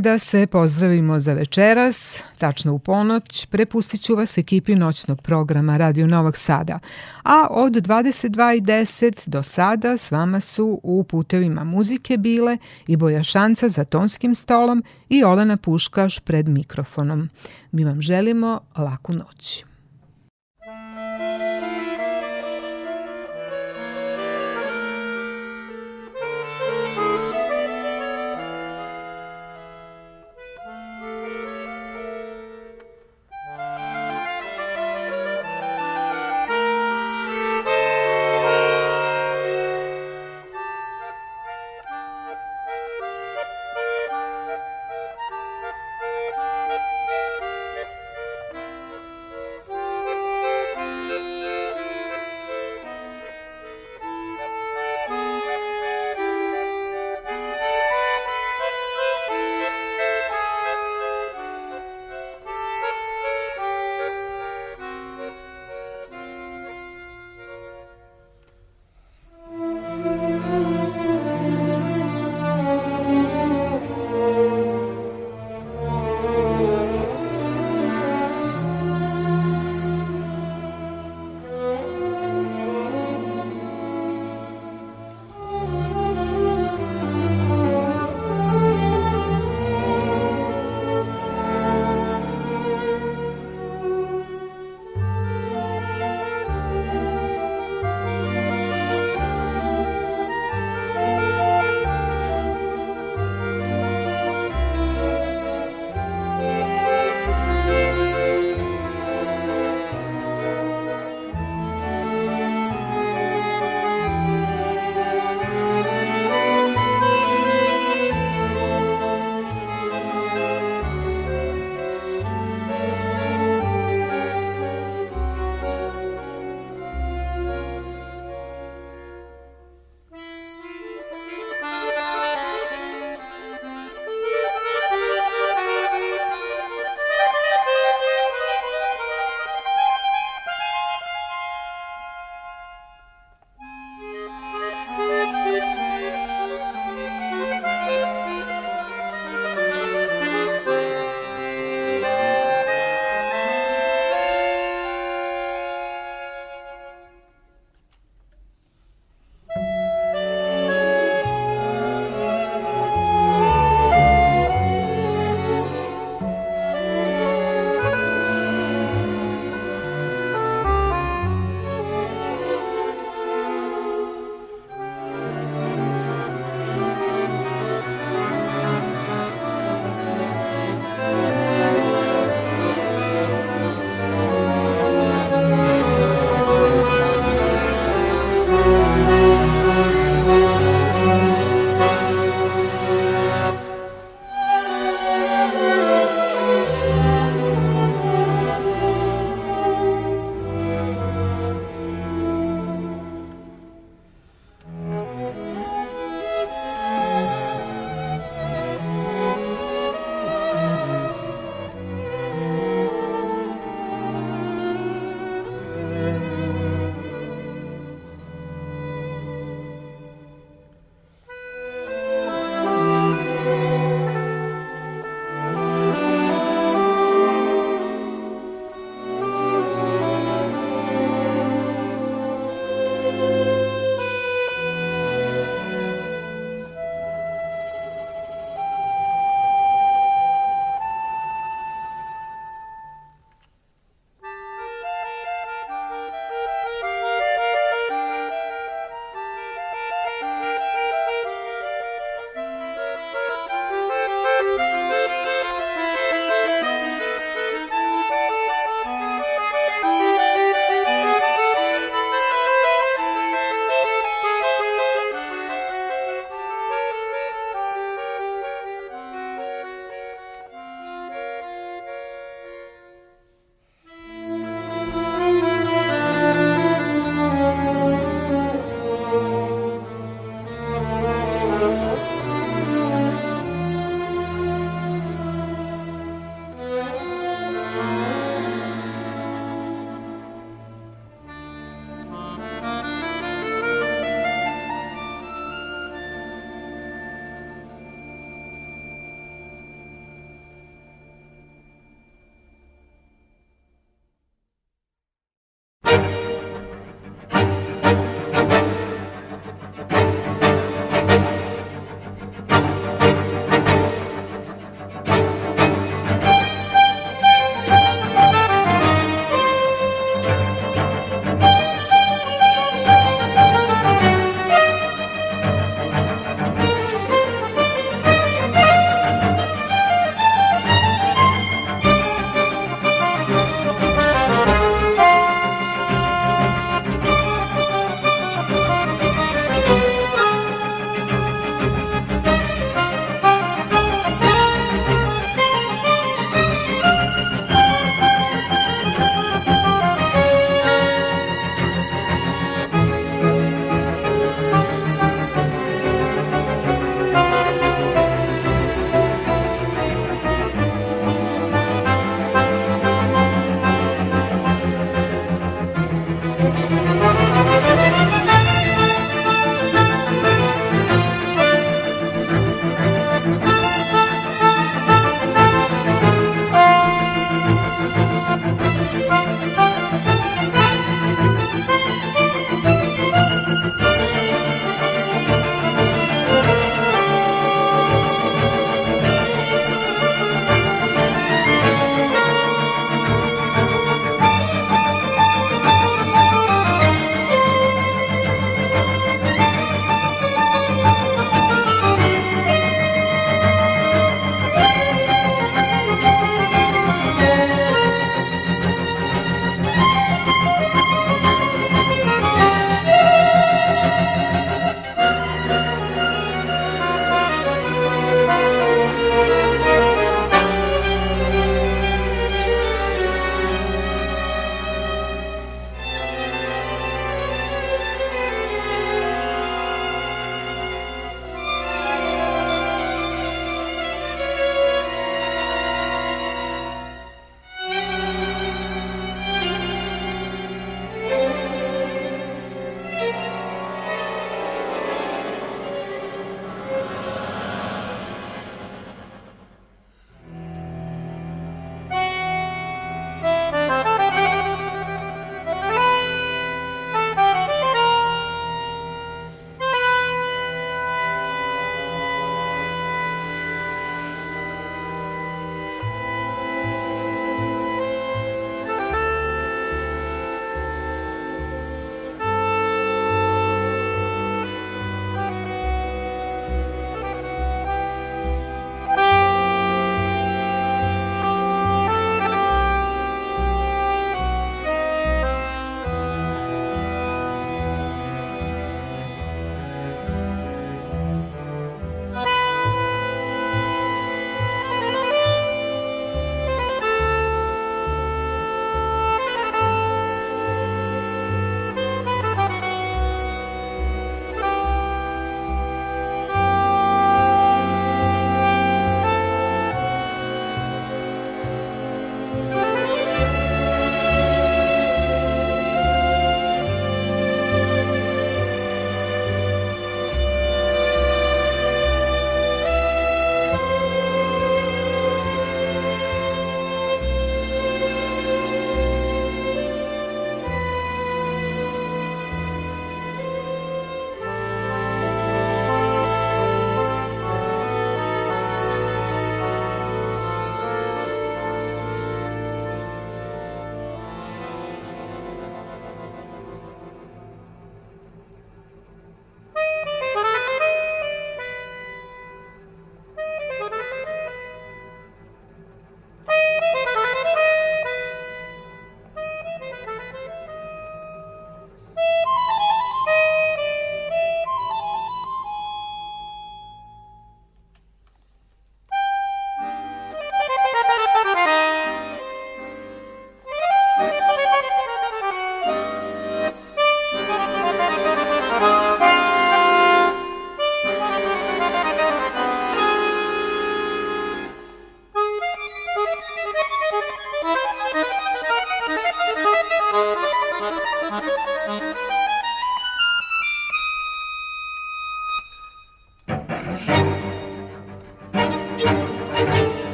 da se pozdravimo za večeras, tačno u ponoć, prepustit ću vas ekipi noćnog programa Radio Novog Sada, a od 22.10 do sada s vama su u putevima muzike bile i Boja Šanca za tonskim stolom i Olena Puškaš pred mikrofonom. Mi vam želimo laku noć.